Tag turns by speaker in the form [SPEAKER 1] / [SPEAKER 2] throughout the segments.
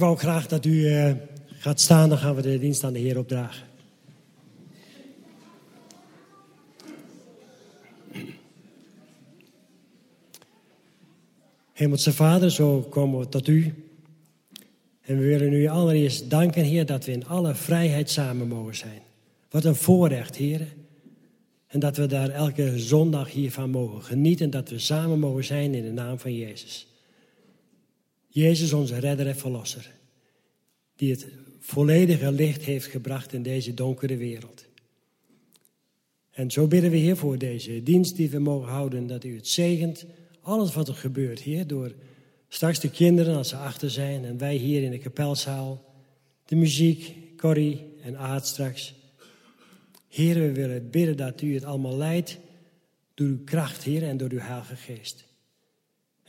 [SPEAKER 1] wou graag dat u eh, gaat staan, dan gaan we de dienst aan de Heer opdragen. Hemelse Vader, zo komen we tot u. En we willen u allereerst danken, Heer, dat we in alle vrijheid samen mogen zijn. Wat een voorrecht, Heer. En dat we daar elke zondag hiervan mogen genieten, dat we samen mogen zijn in de naam van Jezus. Jezus, onze redder en verlosser, die het volledige licht heeft gebracht in deze donkere wereld. En zo bidden we, Heer, voor deze dienst die we mogen houden, dat u het zegent, alles wat er gebeurt, Heer, door straks de kinderen als ze achter zijn en wij hier in de kapelzaal, de muziek, Corrie en Aad straks. Heer, we willen bidden dat u het allemaal leidt door uw kracht, Heer, en door uw Heilige Geest.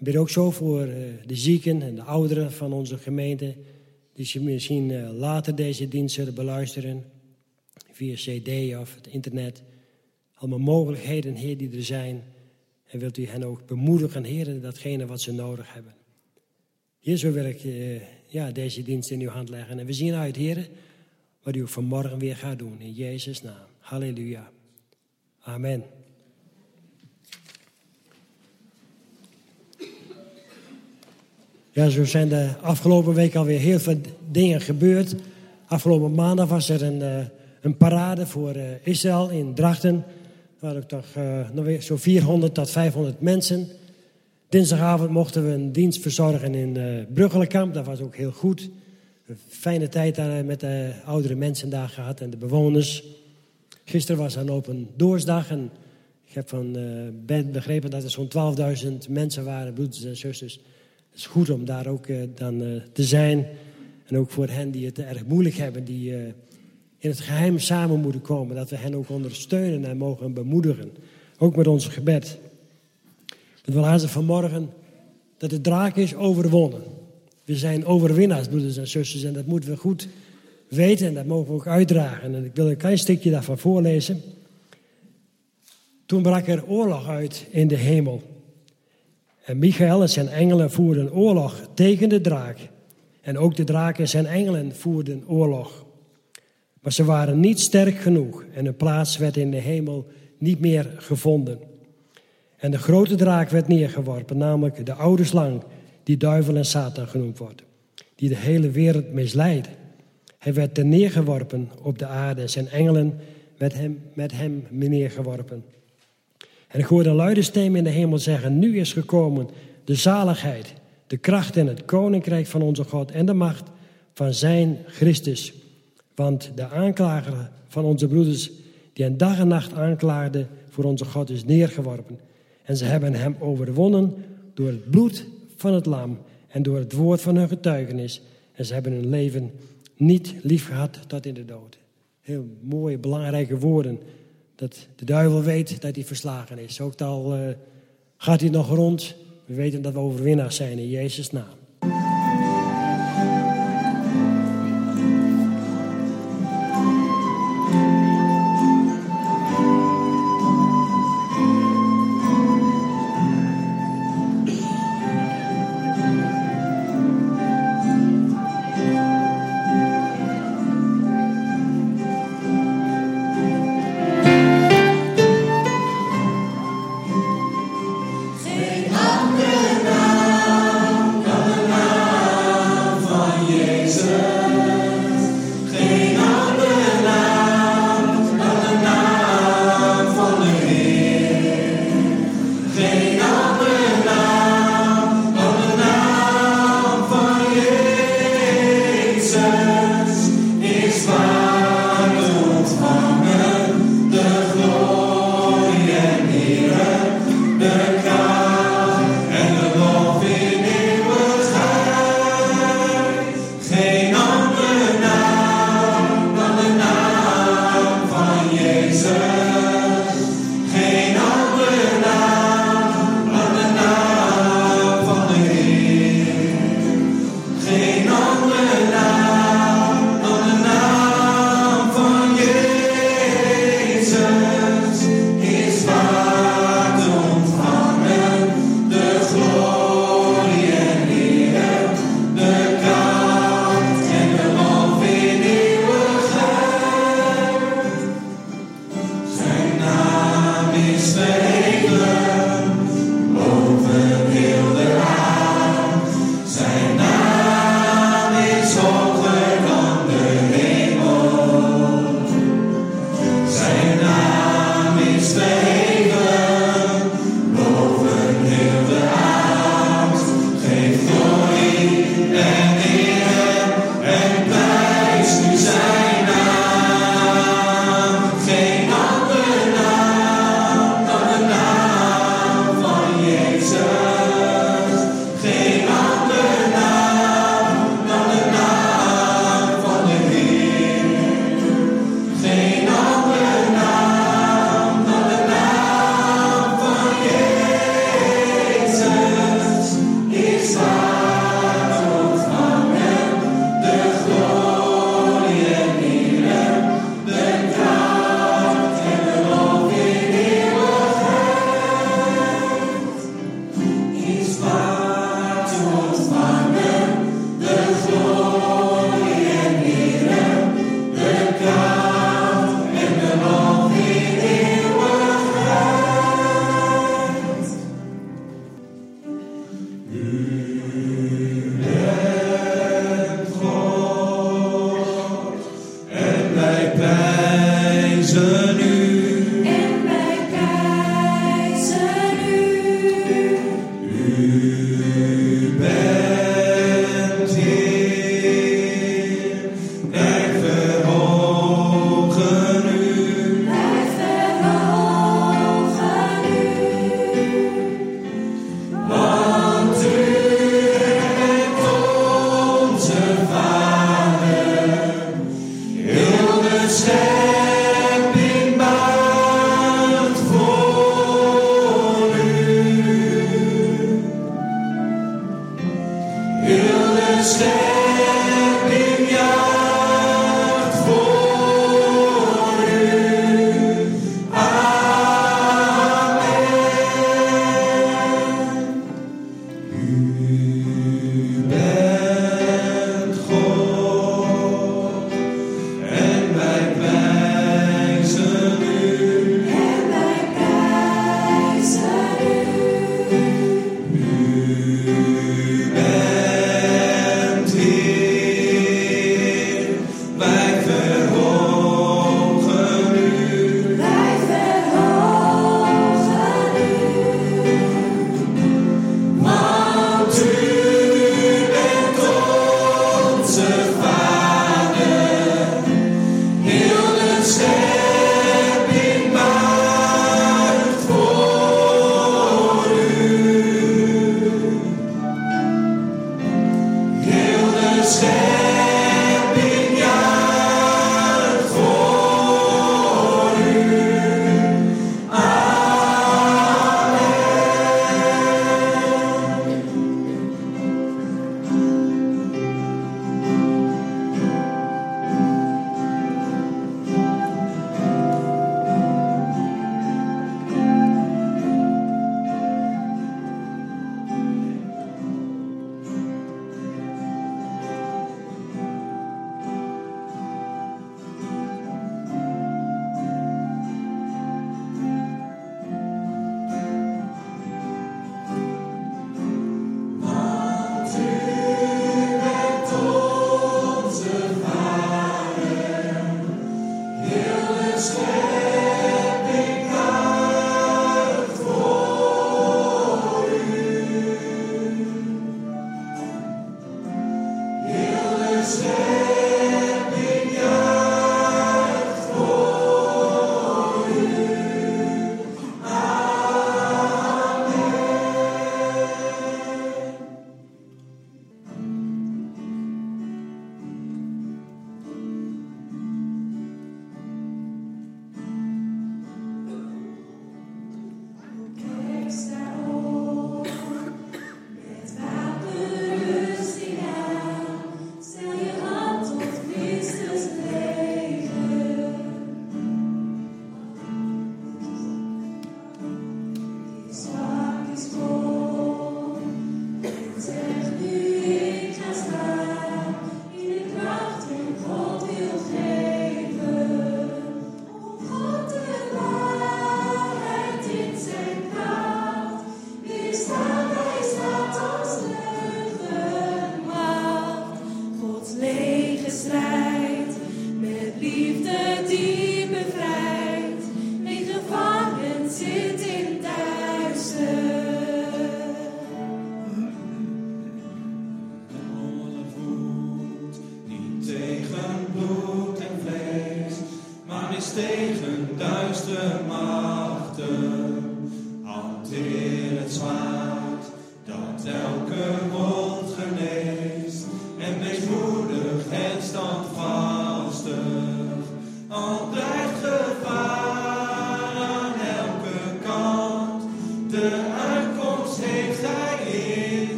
[SPEAKER 1] Ik bid ook zo voor eh, de zieken en de ouderen van onze gemeente, die misschien eh, later deze dienst zullen beluisteren, via CD of het internet. Allemaal mogelijkheden, Heer, die er zijn. En wilt u hen ook bemoedigen, Heer, datgene wat ze nodig hebben. Heer, zo wil ik eh, ja, deze dienst in uw hand leggen. En we zien uit, Heer, wat u vanmorgen weer gaat doen. In Jezus' naam. Halleluja. Amen. Ja, zo zijn de afgelopen week alweer heel veel dingen gebeurd. Afgelopen maandag was er een, eh, een parade voor eh, Israël in Drachten. Er waren toch weer zo'n 400 tot 500 mensen. Dinsdagavond mochten we een dienst verzorgen in uh, Bruggelenkamp. Dat was ook heel goed. Een fijne tijd daar met de oudere mensen daar gehad en de bewoners. Gisteren was een open doorsdag en Ik heb van Ben begrepen dat er zo'n 12.000 mensen waren, broeders en zusters. Het is goed om daar ook eh, dan eh, te zijn. En ook voor hen die het erg moeilijk hebben, die eh, in het geheim samen moeten komen. Dat we hen ook ondersteunen en mogen bemoedigen. Ook met ons gebed. Het wil laten vanmorgen dat de draak is overwonnen. We zijn overwinnaars, broeders en zusters. En dat moeten we goed weten en dat mogen we ook uitdragen. En ik wil een klein stukje daarvan voorlezen. Toen brak er oorlog uit in de hemel. En Michael en zijn engelen voerden oorlog tegen de draak. En ook de draak en zijn engelen voerden oorlog. Maar ze waren niet sterk genoeg en hun plaats werd in de hemel niet meer gevonden. En de grote draak werd neergeworpen, namelijk de oude slang, die duivel en Satan genoemd wordt, die de hele wereld misleidt. Hij werd neergeworpen op de aarde en zijn engelen met hem, met hem neergeworpen. En ik hoorde een luide stem in de hemel zeggen, nu is gekomen de zaligheid, de kracht en het koninkrijk van onze God en de macht van zijn Christus. Want de aanklager van onze broeders, die een dag en nacht aanklaagde voor onze God, is neergeworpen. En ze hebben hem overwonnen door het bloed van het lam en door het woord van hun getuigenis. En ze hebben hun leven niet lief gehad tot in de dood. Heel mooie, belangrijke woorden. Dat de duivel weet dat hij verslagen is. Ook al uh, gaat hij nog rond, we weten dat we overwinnaars zijn in Jezus' naam.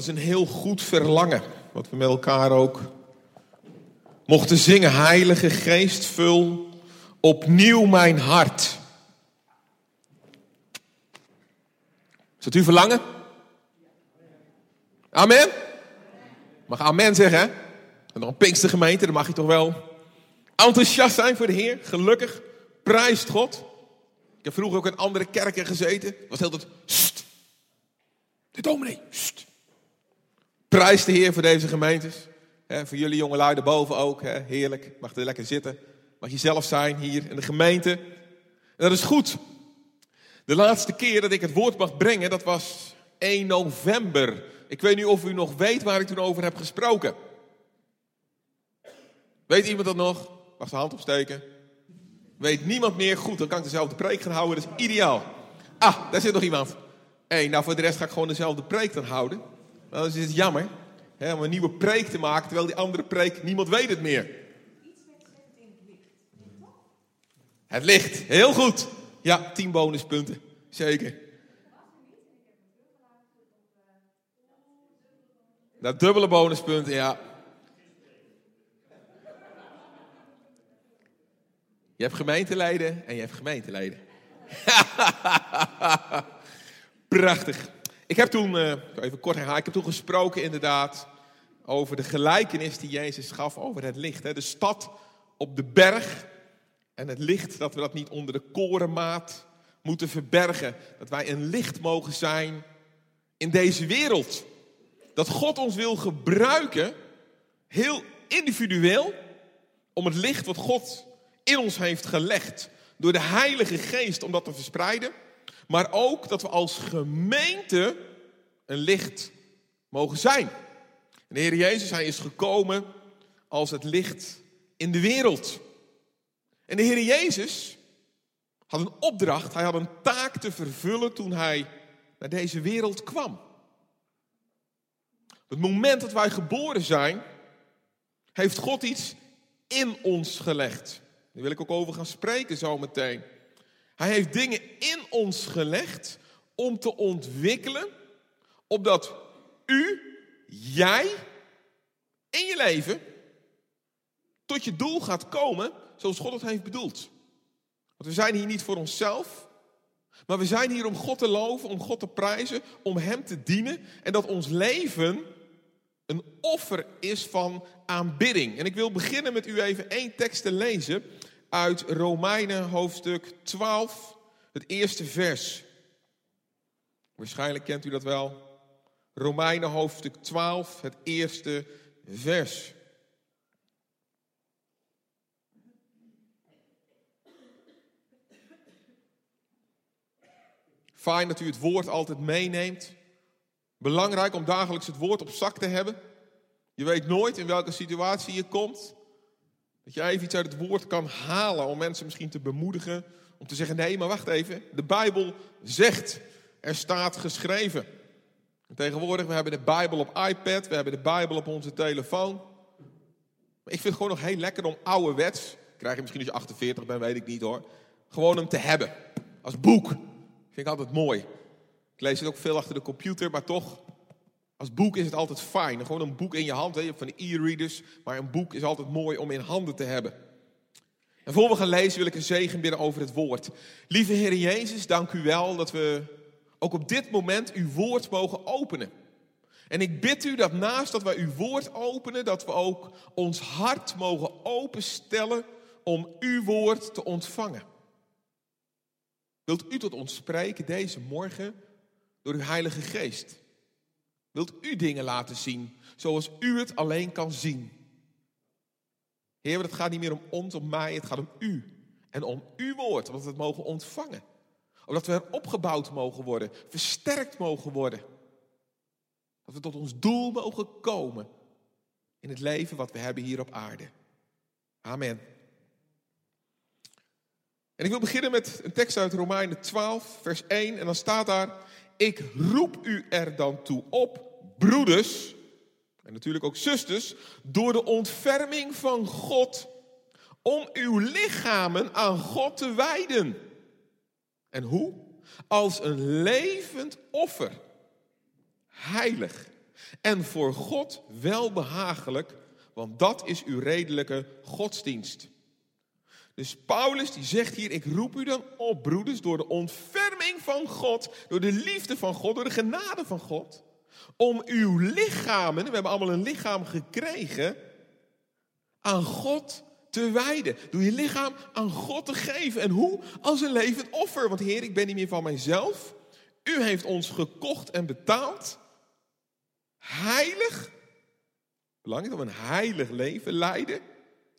[SPEAKER 2] Is
[SPEAKER 3] een heel goed verlangen, wat we met elkaar ook mochten zingen. Heilige Geest, vul opnieuw mijn hart. Is dat uw verlangen? Amen? Mag amen zeggen, hè? En een Pinkstergemeente, dan mag je toch wel enthousiast zijn voor de Heer. Gelukkig, prijst God. Ik heb vroeger ook in andere kerken gezeten. Was heel tijd, "Sst, de dominee, sst. Prijs de Heer voor deze gemeentes. Voor jullie jonge lui daarboven ook. Heerlijk. Mag er lekker zitten. Mag je zelf zijn hier in de gemeente. En dat is goed. De laatste keer dat ik het woord mag brengen, dat was 1 november. Ik weet niet of u nog weet waar ik toen over heb gesproken. Weet iemand dat nog? Mag de hand opsteken? Weet niemand meer? Goed, dan kan ik dezelfde preek gaan houden. Dat is ideaal. Ah, daar zit nog iemand. Hé, nou voor de rest ga ik gewoon dezelfde preek dan houden. Nou, dan is het jammer hè, om een nieuwe preek te maken, terwijl die andere preek, niemand weet het meer. Het licht, heel goed. Ja, 10 bonuspunten, zeker. Dat dubbele bonuspunten, ja. Je hebt gemeenteleden en je hebt gemeenteleden. Prachtig. Ik heb toen, eh, even kort herhalen, ik heb toen gesproken inderdaad over de gelijkenis die Jezus gaf over het licht. Hè? De stad op de berg en het licht, dat we dat niet onder de korenmaat moeten verbergen. Dat wij een licht mogen zijn in deze wereld. Dat God ons wil gebruiken, heel individueel, om het licht wat God in ons heeft gelegd, door de Heilige Geest, om dat te verspreiden. Maar ook dat we als gemeente een licht mogen zijn. De Heer Jezus, hij is gekomen als het licht in de wereld. En de Heer Jezus had een opdracht, hij had een taak te vervullen toen hij naar deze wereld kwam. Het moment dat wij geboren zijn, heeft God iets in ons gelegd. Daar wil ik ook over gaan spreken zo meteen. Hij heeft dingen in ons gelegd om te ontwikkelen, opdat u, jij, in je leven tot je doel gaat komen zoals God het heeft bedoeld. Want we zijn hier niet voor onszelf, maar we zijn hier om God te loven, om God te prijzen, om Hem te dienen en dat ons leven een offer is van aanbidding. En ik wil beginnen met u even één tekst te lezen uit Romeinen hoofdstuk 12, het eerste vers. Waarschijnlijk kent u dat wel. Romeinen hoofdstuk 12, het eerste vers. Fijn dat u het woord altijd meeneemt. Belangrijk om dagelijks het woord op zak te hebben. Je weet nooit in welke situatie je komt. Dat je even iets uit het woord kan halen om mensen misschien te bemoedigen. Om te zeggen, nee, maar wacht even. De Bijbel zegt, er staat geschreven. En tegenwoordig, we hebben de Bijbel op iPad, we hebben de Bijbel op onze telefoon. Maar ik vind het gewoon nog heel lekker om ouderwets, krijg je misschien als je 48 bent, weet ik niet hoor. Gewoon hem te hebben. Als boek. Vind ik altijd mooi. Ik lees het ook veel achter de computer, maar toch, als boek is het altijd fijn. Gewoon een boek in je hand, hè. je hebt van de e-readers, maar een boek is altijd mooi om in handen te hebben. En voor we gaan lezen wil ik een zegen bidden over het woord. Lieve Heer Jezus, dank u wel dat we ook op dit moment uw woord mogen openen. En ik bid u dat naast dat wij uw woord openen, dat we ook ons hart mogen openstellen om uw woord te ontvangen. Wilt u tot ons spreken deze morgen door uw Heilige Geest? Wilt u dingen laten zien zoals u het alleen kan zien? Heer, het gaat niet meer om ons, om mij, het gaat om u. En om uw woord, omdat we het mogen ontvangen. Omdat we er opgebouwd mogen worden, versterkt mogen worden. Dat we tot ons doel mogen komen in het leven wat we hebben hier op aarde. Amen. En ik wil beginnen met een tekst uit Romeinen 12, vers 1. En dan staat daar: Ik roep u er dan toe op, broeders, en natuurlijk ook zusters, door de ontferming van God, om uw lichamen aan God te wijden. En hoe? Als een levend offer, heilig en voor God welbehagelijk, want dat is uw redelijke godsdienst. Dus Paulus die zegt hier, ik roep u dan op broeders door de ontferming van God, door de liefde van God, door de genade van God, om uw lichamen, we hebben allemaal een lichaam gekregen, aan God te wijden. Door je lichaam aan God te geven. En hoe? Als een levend offer. Want Heer, ik ben niet meer van mijzelf. U heeft ons gekocht en betaald. Heilig. Belangrijk we een heilig leven leiden.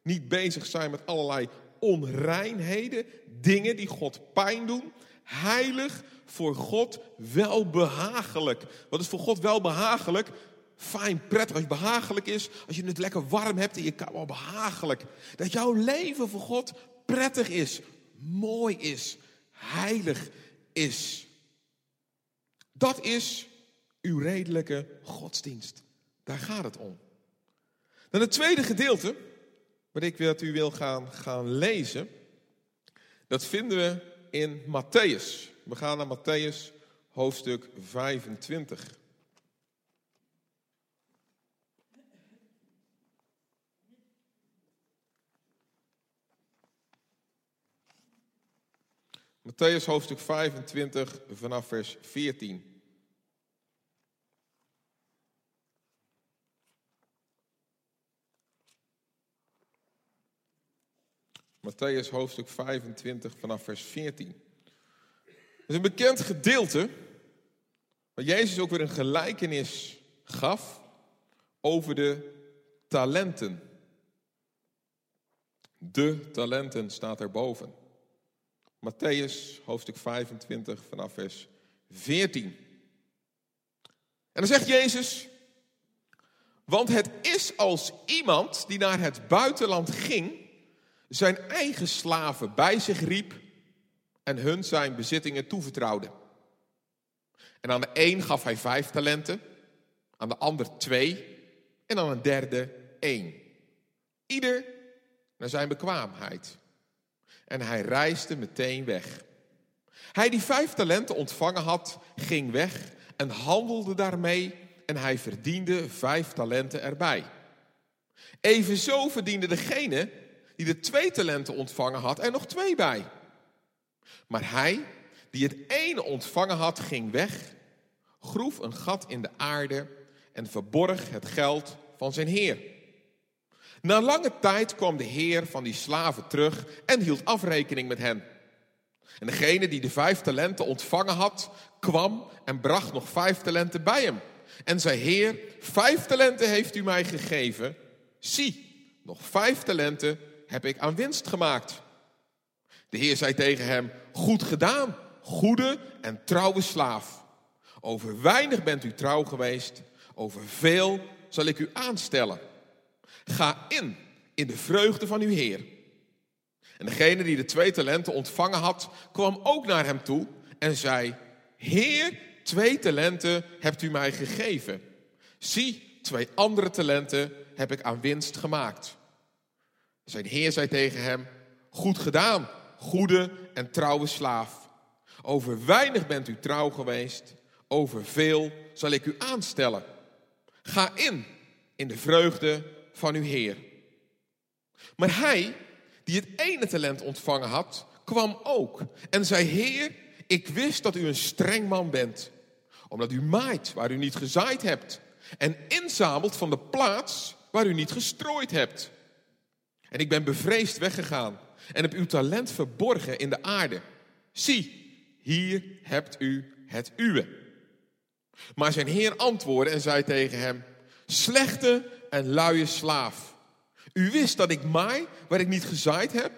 [SPEAKER 3] Niet bezig zijn met allerlei onreinheden, dingen die God pijn doen. Heilig, voor God welbehagelijk. Wat is voor God welbehagelijk? Fijn, prettig, als het behagelijk is, als je het lekker warm hebt in je kamer, behagelijk. Dat jouw leven voor God prettig is, mooi is, heilig is. Dat is uw redelijke godsdienst. Daar gaat het om. Dan het tweede gedeelte, wat ik dat u wil gaan, gaan lezen, dat vinden we in Matthäus. We gaan naar Matthäus hoofdstuk 25. Matthäus hoofdstuk 25 vanaf vers 14. Matthäus hoofdstuk 25 vanaf vers 14. Het is een bekend gedeelte waar Jezus ook weer een gelijkenis gaf over de talenten. De talenten staat erboven. Matthäus hoofdstuk 25 vanaf vers 14. En dan zegt Jezus, want het is als iemand die naar het buitenland ging zijn eigen slaven bij zich riep en hun zijn bezittingen toevertrouwde. En aan de een gaf hij vijf talenten, aan de ander twee en aan een derde één. Ieder naar zijn bekwaamheid. En hij reisde meteen weg. Hij die vijf talenten ontvangen had, ging weg en handelde daarmee en hij verdiende vijf talenten erbij. Evenzo verdiende degene die de twee talenten ontvangen had er nog twee bij. Maar hij die het ene ontvangen had, ging weg, groef een gat in de aarde en verborg het geld van zijn heer. Na lange tijd kwam de heer van die slaven terug en hield afrekening met hen. En degene die de vijf talenten ontvangen had, kwam en bracht nog vijf talenten bij hem. En zei, Heer, vijf talenten heeft u mij gegeven. Zie, nog vijf talenten heb ik aan winst gemaakt. De Heer zei tegen hem, goed gedaan, goede en trouwe slaaf. Over weinig bent u trouw geweest, over veel zal ik u aanstellen. Ga in, in de vreugde van uw Heer. En degene die de twee talenten ontvangen had, kwam ook naar hem toe en zei: Heer, twee talenten hebt u mij gegeven. Zie, twee andere talenten heb ik aan winst gemaakt. Zijn heer zei tegen hem: Goed gedaan, goede en trouwe slaaf. Over weinig bent u trouw geweest, over veel zal ik u aanstellen. Ga in, in de vreugde van uw Heer. Maar hij, die het ene talent ontvangen had, kwam ook en zei: Heer, ik wist dat u een streng man bent, omdat u maait waar u niet gezaaid hebt en inzamelt van de plaats waar u niet gestrooid hebt. En ik ben bevreesd weggegaan en heb uw talent verborgen in de aarde. Zie, hier hebt u het uwe. Maar zijn heer antwoordde en zei tegen hem: Slechte en luie slaaf. U wist dat ik maai waar ik niet gezaaid heb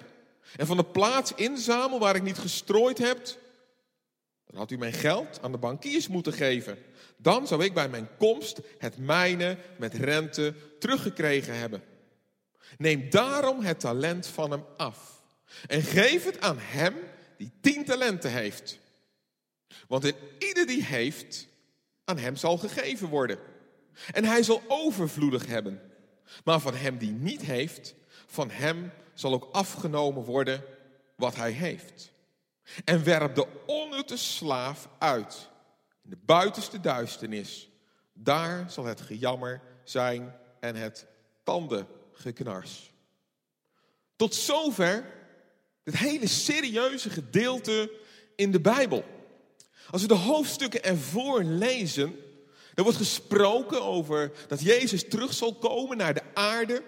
[SPEAKER 3] en van de plaats inzamel waar ik niet gestrooid heb. Dan had u mijn geld aan de bankiers moeten geven. Dan zou ik bij mijn komst het mijne met rente teruggekregen hebben. Neem daarom het talent van hem af en geef het aan hem die tien talenten heeft. Want in ieder die heeft, aan hem zal gegeven worden. En hij zal overvloedig hebben. Maar van hem die niet heeft, van hem zal ook afgenomen worden wat hij heeft. En werp de onnutte slaaf uit in de buitenste duisternis. Daar zal het gejammer zijn en het tandengeknars. Tot zover het hele serieuze gedeelte in de Bijbel. Als we de hoofdstukken ervoor lezen, er wordt gesproken over dat Jezus terug zal komen naar de aarde.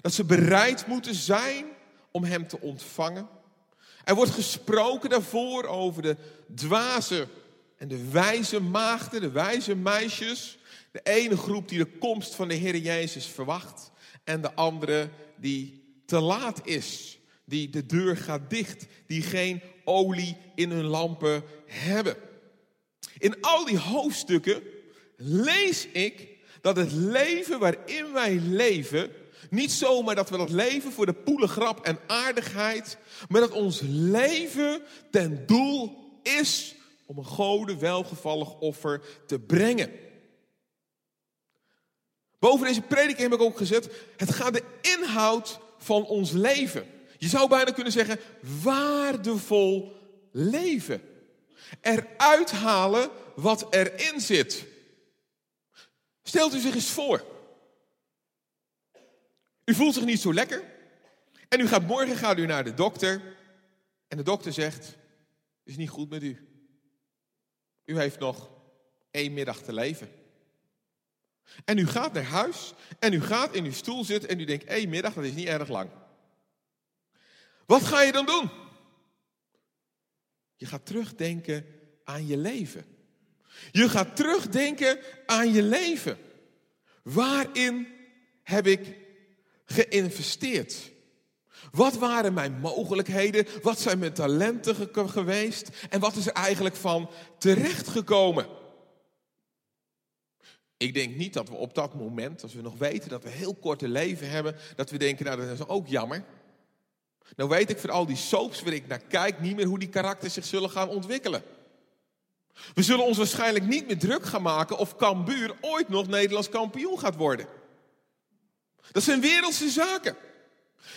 [SPEAKER 3] Dat ze bereid moeten zijn om Hem te ontvangen. Er wordt gesproken daarvoor over de dwaze en de wijze maagden, de wijze meisjes. De ene groep die de komst van de Heer Jezus verwacht. En de andere die te laat is. Die de deur gaat dicht. Die geen olie in hun lampen hebben. In al die hoofdstukken lees ik dat het leven waarin wij leven, niet zomaar dat we dat leven voor de poele grap en aardigheid, maar dat ons leven ten doel is om een gode welgevallig offer te brengen. Boven deze prediking heb ik ook gezet, het gaat de inhoud van ons leven. Je zou bijna kunnen zeggen, waardevol leven. Eruit halen wat erin zit. Stelt u zich eens voor. U voelt zich niet zo lekker. En u gaat morgen gaat u naar de dokter. En de dokter zegt, is niet goed met u. U heeft nog één middag te leven. En u gaat naar huis en u gaat in uw stoel zitten en u denkt, één middag, dat is niet erg lang. Wat ga je dan doen? Je gaat terugdenken aan je leven. Je gaat terugdenken aan je leven. Waarin heb ik geïnvesteerd? Wat waren mijn mogelijkheden? Wat zijn mijn talenten geweest? En wat is er eigenlijk van terechtgekomen? Ik denk niet dat we op dat moment, als we nog weten dat we heel korte leven hebben, dat we denken, nou dat is ook jammer. Nou weet ik voor al die soaps waar ik naar kijk niet meer hoe die karakters zich zullen gaan ontwikkelen. We zullen ons waarschijnlijk niet meer druk gaan maken of Cambuur ooit nog Nederlands kampioen gaat worden. Dat zijn wereldse zaken.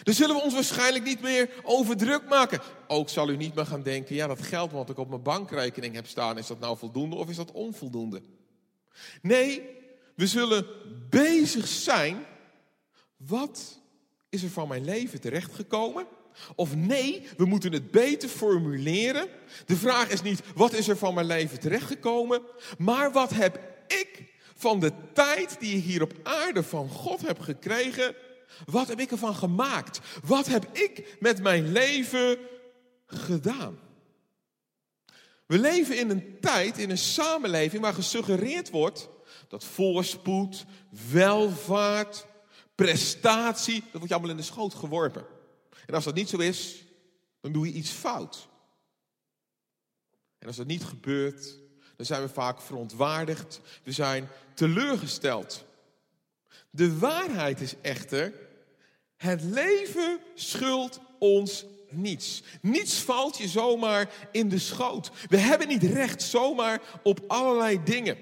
[SPEAKER 3] Daar zullen we ons waarschijnlijk niet meer over druk maken. Ook zal u niet meer gaan denken, ja dat geld wat ik op mijn bankrekening heb staan, is dat nou voldoende of is dat onvoldoende? Nee, we zullen bezig zijn, wat is er van mijn leven terechtgekomen? Of nee, we moeten het beter formuleren. De vraag is niet, wat is er van mijn leven terechtgekomen? Maar wat heb ik van de tijd die ik hier op aarde van God heb gekregen, wat heb ik ervan gemaakt? Wat heb ik met mijn leven gedaan? We leven in een tijd, in een samenleving waar gesuggereerd wordt dat voorspoed, welvaart, prestatie, dat wordt je allemaal in de schoot geworpen. En als dat niet zo is, dan doe je iets fout. En als dat niet gebeurt, dan zijn we vaak verontwaardigd. We zijn teleurgesteld. De waarheid is echter, het leven schuldt ons niets. Niets valt je zomaar in de schoot. We hebben niet recht zomaar op allerlei dingen.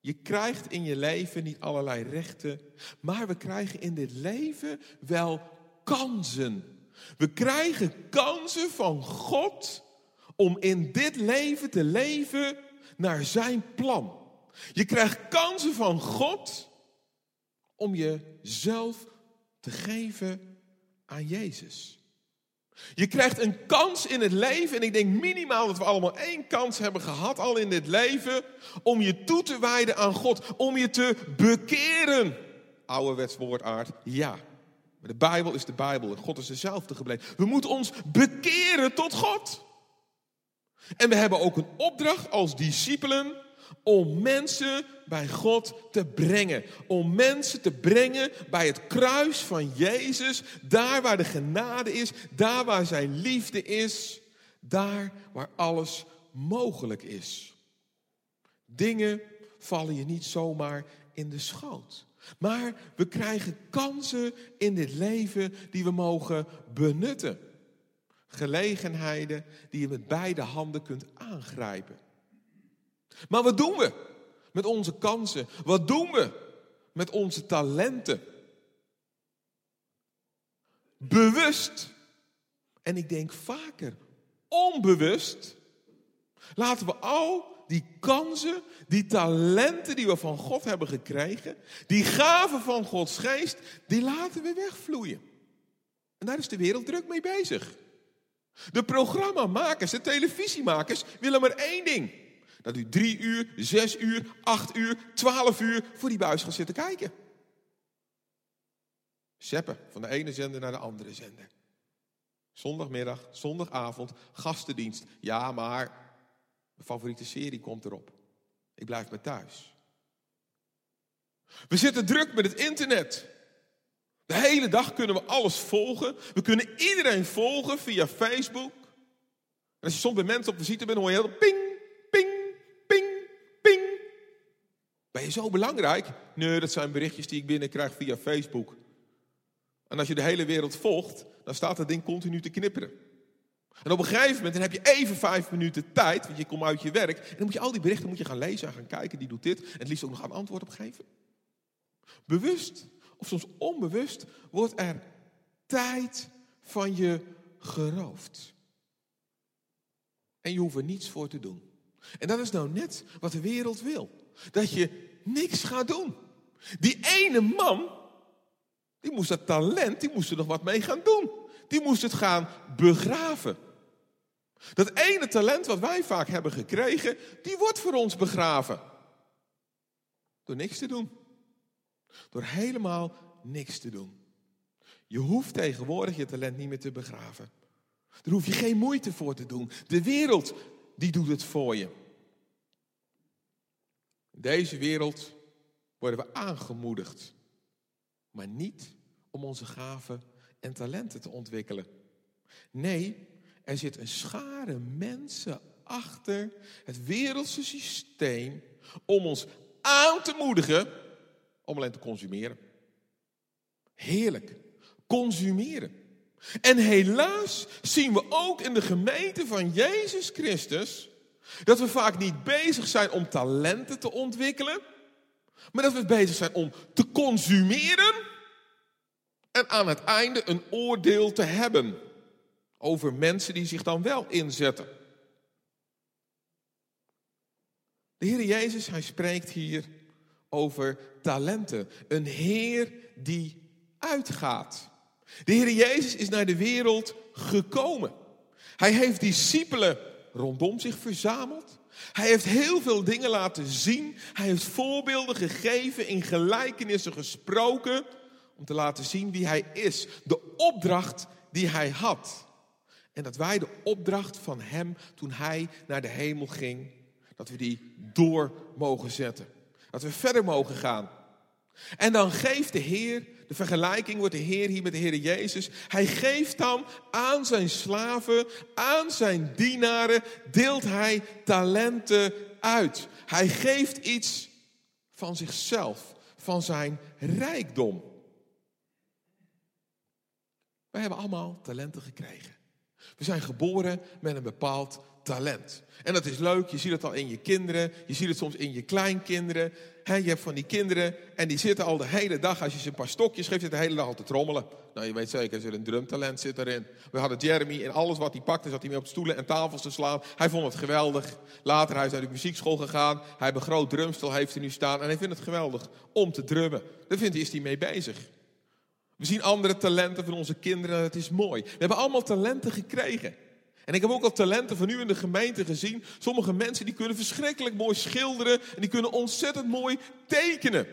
[SPEAKER 3] Je krijgt in je leven niet allerlei rechten, maar we krijgen in dit leven wel kansen. We krijgen kansen van God om in dit leven te leven naar zijn plan. Je krijgt kansen van God om jezelf te geven aan Jezus. Je krijgt een kans in het leven, en ik denk minimaal dat we allemaal één kans hebben gehad al in dit leven, om je toe te wijden aan God, om je te bekeren. Ouderwets woordaard, ja. Maar de Bijbel is de Bijbel en God is dezelfde gebleven. We moeten ons bekeren tot God. En we hebben ook een opdracht als discipelen om mensen bij God te brengen. Om mensen te brengen bij het kruis van Jezus. Daar waar de genade is, daar waar zijn liefde is, daar waar alles mogelijk is. Dingen vallen je niet zomaar in de schoot. Maar we krijgen kansen in dit leven die we mogen benutten. Gelegenheden die je met beide handen kunt aangrijpen. Maar wat doen we met onze kansen? Wat doen we met onze talenten? Bewust, en ik denk vaker onbewust, laten we al die kansen, die talenten die we van God hebben gekregen, die gaven van Gods geest, die laten we wegvloeien. En daar is de wereld druk mee bezig. De programmamakers, de televisiemakers willen maar één ding. Dat u drie uur, zes uur, acht uur, twaalf uur voor die buis gaat zitten kijken. Zeppen van de ene zender naar de andere zender. Zondagmiddag, zondagavond, gastendienst. Ja, maar mijn favoriete serie komt erop. Ik blijf maar thuis. We zitten druk met het internet. De hele dag kunnen we alles volgen. We kunnen iedereen volgen via Facebook. En als je soms bij mensen op visite bent, hoor je heel ping, Ben je zo belangrijk? Nee, dat zijn berichtjes die ik binnenkrijg via Facebook. En als je de hele wereld volgt, dan staat dat ding continu te knipperen. En op een gegeven moment dan heb je even vijf minuten tijd, want je komt uit je werk. En dan moet je al die berichten moet je gaan lezen en gaan kijken, die doet dit. En het liefst ook nog een antwoord op geven. Bewust of soms onbewust wordt er tijd van je geroofd. En je hoeft er niets voor te doen. En dat is nou net wat de wereld wil. Dat je niks gaat doen. Die ene man, die moest dat talent, die moest er nog wat mee gaan doen. Die moest het gaan begraven. Dat ene talent wat wij vaak hebben gekregen, die wordt voor ons begraven. Door niks te doen. Door helemaal niks te doen. Je hoeft tegenwoordig je talent niet meer te begraven. Daar hoef je geen moeite voor te doen. De wereld, die doet het voor je. In deze wereld worden we aangemoedigd, maar niet om onze gaven en talenten te ontwikkelen. Nee, er zit een schare mensen achter het wereldse systeem om ons aan te moedigen om alleen te consumeren. Heerlijk, consumeren. En helaas zien we ook in de gemeente van Jezus Christus dat we vaak niet bezig zijn om talenten te ontwikkelen, maar dat we bezig zijn om te consumeren en aan het einde een oordeel te hebben over mensen die zich dan wel inzetten. De Heer Jezus, hij spreekt hier over talenten. Een Heer die uitgaat. De Heer Jezus is naar de wereld gekomen. Hij heeft discipelen rondom zich verzameld. Hij heeft heel veel dingen laten zien. Hij heeft voorbeelden gegeven, in gelijkenissen gesproken. Om te laten zien wie hij is. De opdracht die hij had. En dat wij de opdracht van hem toen hij naar de hemel ging, dat we die door mogen zetten. Dat we verder mogen gaan. En dan geeft de Heer, de vergelijking wordt de Heer hier met de Heer Jezus. Hij geeft dan aan zijn slaven, aan zijn dienaren, deelt hij talenten uit. Hij geeft iets van zichzelf, van zijn rijkdom. Wij hebben allemaal talenten gekregen. We zijn geboren met een bepaald talent. En dat is leuk, je ziet het al in je kinderen, je ziet het soms in je kleinkinderen. Je hebt van die kinderen en die zitten al de hele dag, als je ze een paar stokjes geeft, zitten de hele dag al te trommelen. Nou, je weet zeker, er zit een drumtalent zit erin. We hadden Jeremy en alles wat hij pakte, zat hij mee op stoelen en tafels te slaan. Hij vond het geweldig. Later hij is naar de muziekschool gegaan. Hij heeft een groot drumstel, heeft er nu staan en hij vindt het geweldig om te drummen. Daar vindt hij, is hij mee bezig. We zien andere talenten van onze kinderen en het is mooi. We hebben allemaal talenten gekregen. En ik heb ook al talenten van u in de gemeente gezien. Sommige mensen die kunnen verschrikkelijk mooi schilderen en die kunnen ontzettend mooi tekenen.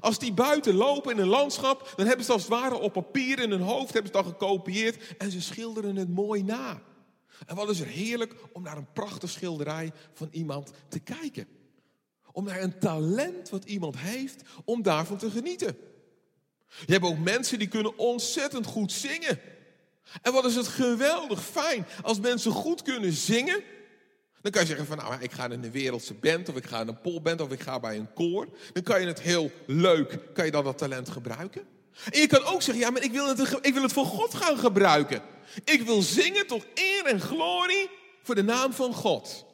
[SPEAKER 3] Als die buiten lopen in een landschap, dan hebben ze als het ware op papier in hun hoofd hebben ze al gekopieerd en ze schilderen het mooi na. En wat is er heerlijk om naar een prachtige schilderij van iemand te kijken. Om naar een talent wat iemand heeft, om daarvan te genieten. Je hebt ook mensen die kunnen ontzettend goed zingen. En wat is het geweldig fijn als mensen goed kunnen zingen. Dan kan je zeggen van nou, ik ga in een wereldse band of ik ga in een polband of ik ga bij een koor. Dan kan je het heel leuk, kan je dan dat talent gebruiken. En je kan ook zeggen, ja, maar ik wil het, ik wil het voor God gaan gebruiken. Ik wil zingen tot eer en glorie voor de naam van God.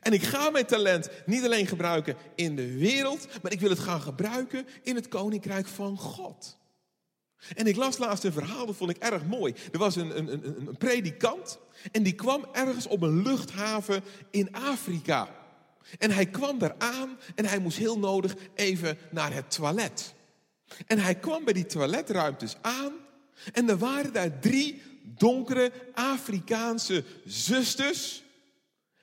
[SPEAKER 3] En ik ga mijn talent niet alleen gebruiken in de wereld, maar ik wil het gaan gebruiken in het koninkrijk van God. En ik las laatst een verhaal, dat vond ik erg mooi. Er was een, een, een, een predikant en die kwam ergens op een luchthaven in Afrika. En hij kwam daar aan en hij moest heel nodig even naar het toilet. En hij kwam bij die toiletruimtes aan en er waren daar drie donkere Afrikaanse zusters.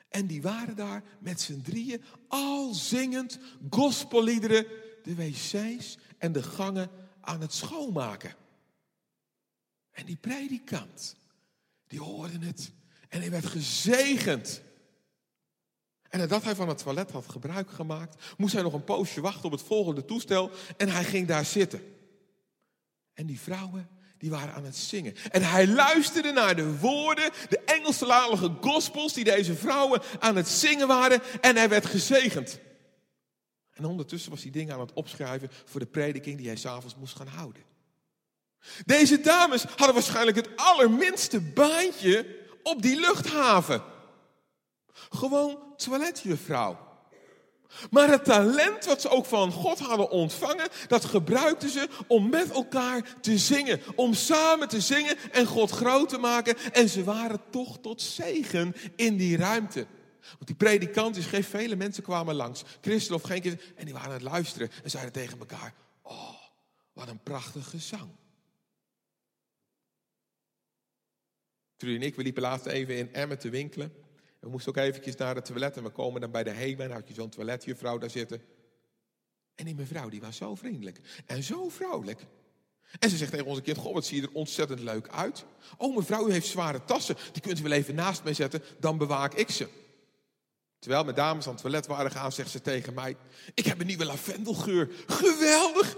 [SPEAKER 3] En die waren daar met z'n drieën al zingend gospelliederen de wc's en de gangen aan het schoonmaken. En die predikant, die hoorde het en hij werd gezegend. En nadat hij van het toilet had gebruik gemaakt, moest hij nog een poosje wachten op het volgende toestel en hij ging daar zitten. En die vrouwen, die waren aan het zingen. En hij luisterde naar de woorden, de Engelstalige gospels die deze vrouwen aan het zingen waren en hij werd gezegend. En ondertussen was hij dingen aan het opschrijven voor de prediking die hij s'avonds moest gaan houden. Deze dames hadden waarschijnlijk het allerminste baantje op die luchthaven. Gewoon toiletjuffrouw. Maar het talent wat ze ook van God hadden ontvangen, dat gebruikten ze om met elkaar te zingen. Om samen te zingen en God groot te maken. En ze waren toch tot zegen in die ruimte. Want die predikant, is geen vele mensen kwamen langs. Christen of geen christen. En die waren aan het luisteren en zeiden tegen elkaar. Oh, wat een prachtige zang. Trudy en ik, we liepen laatst even in Emmen te winkelen. We moesten ook eventjes naar het toilet en we komen dan bij de Hema. En had je zo'n toiletjuffrouw daar zitten. En die mevrouw die was zo vriendelijk en zo vrouwelijk. En ze zegt tegen onze kind, goh, wat zie je er ontzettend leuk uit. Oh mevrouw, u heeft zware tassen, die kunt u wel even naast mij zetten, dan bewaak ik ze. Terwijl mijn dames aan het toilet waren gaan, zegt ze tegen mij, ik heb een nieuwe lavendelgeur. Geweldig!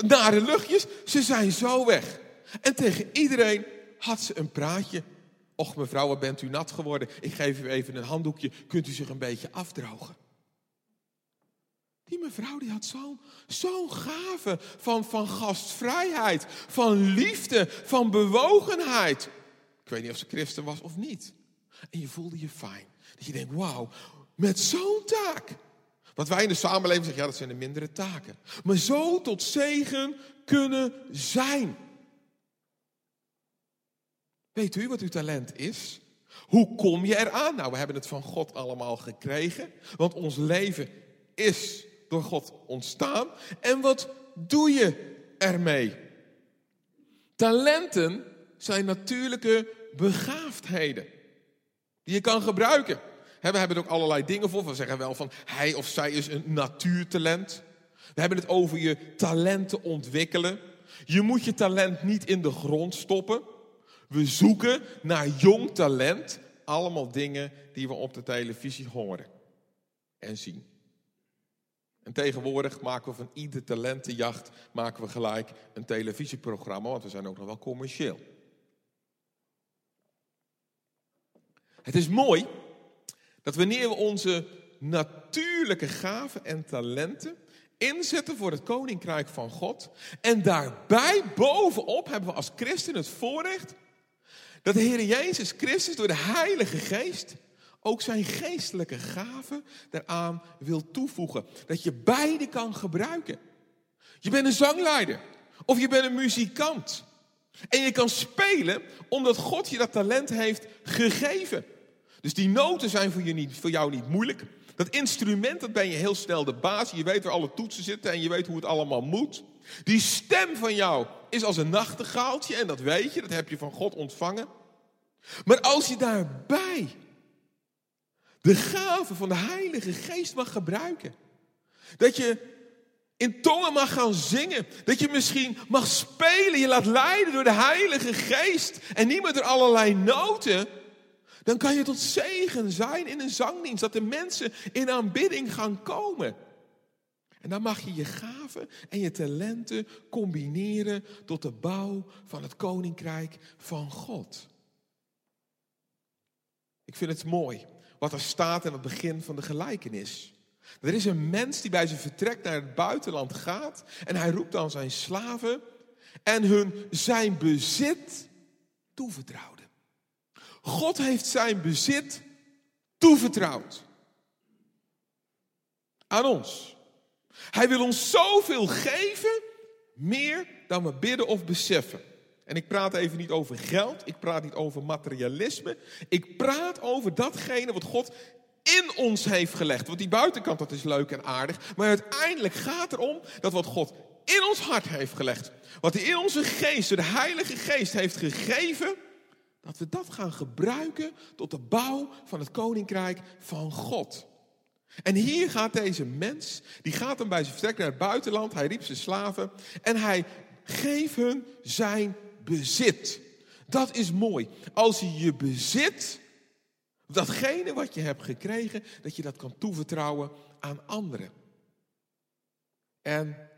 [SPEAKER 3] Nare luchtjes, ze zijn zo weg. En tegen iedereen had ze een praatje. Och mevrouw, bent u nat geworden? Ik geef u even een handdoekje, kunt u zich een beetje afdrogen? Die mevrouw die had zo'n zo'n gave van, van gastvrijheid, van liefde, van bewogenheid. Ik weet niet of ze christen was of niet. En je voelde je fijn. Dat je denkt, wauw, met zo'n taak. Wat wij in de samenleving zeggen, ja, dat zijn de mindere taken. Maar zo tot zegen kunnen zijn. Weet u wat uw talent is? Hoe kom je eraan? Nou, we hebben het van God allemaal gekregen. Want ons leven is door God ontstaan. En wat doe je ermee? Talenten zijn natuurlijke begaafdheden. Die je kan gebruiken. We hebben er ook allerlei dingen voor. We zeggen wel van hij of zij is een natuurtalent. We hebben het over je talenten ontwikkelen. Je moet je talent niet in de grond stoppen. We zoeken naar jong talent. Allemaal dingen die we op de televisie horen en zien. En tegenwoordig maken we van ieder talentenjacht maken we gelijk een televisieprogramma, want we zijn ook nog wel commercieel. Het is mooi dat wanneer we onze natuurlijke gaven en talenten inzetten voor het koninkrijk van God en daarbij bovenop hebben we als christen het voorrecht dat de Heer Jezus Christus door de Heilige Geest ook zijn geestelijke gaven daaraan wil toevoegen. Dat je beide kan gebruiken. Je bent een zangleider of je bent een muzikant. En je kan spelen omdat God je dat talent heeft gegeven. Dus die noten zijn voor, je niet, voor jou niet moeilijk. Dat instrument, dat ben je heel snel de baas. Je weet waar alle toetsen zitten en je weet hoe het allemaal moet. Die stem van jou is als een nachtegaaltje en dat weet je, dat heb je van God ontvangen. Maar als je daarbij de gave van de Heilige Geest mag gebruiken. Dat je in tongen mag gaan zingen. Dat je misschien mag spelen. Je laat leiden door de Heilige Geest. En niet met er allerlei noten. Dan kan je tot zegen zijn in een zangdienst. Dat de mensen in aanbidding gaan komen. En dan mag je je gaven en je talenten combineren tot de bouw van het koninkrijk van God. Ik vind het mooi wat er staat in het begin van de gelijkenis. Er is een mens die bij zijn vertrek naar het buitenland gaat en hij roept dan zijn slaven en hun zijn bezit toevertrouwde. God heeft zijn bezit toevertrouwd aan ons. Hij wil ons zoveel geven, meer dan we bidden of beseffen. En ik praat even niet over geld, ik praat niet over materialisme. Ik praat over datgene wat God in ons heeft gelegd. Want die buitenkant, dat is leuk en aardig. Maar uiteindelijk gaat het erom dat wat God in ons hart heeft gelegd. Wat in onze geest, de Heilige Geest heeft gegeven. Dat we dat gaan gebruiken tot de bouw van het koninkrijk van God. En hier gaat deze mens, die gaat dan bij zijn vertrek naar het buitenland. Hij riep zijn slaven en hij geeft hun zijn bezit. Dat is mooi. Als je je bezit, datgene wat je hebt gekregen, dat je dat kan toevertrouwen aan anderen. En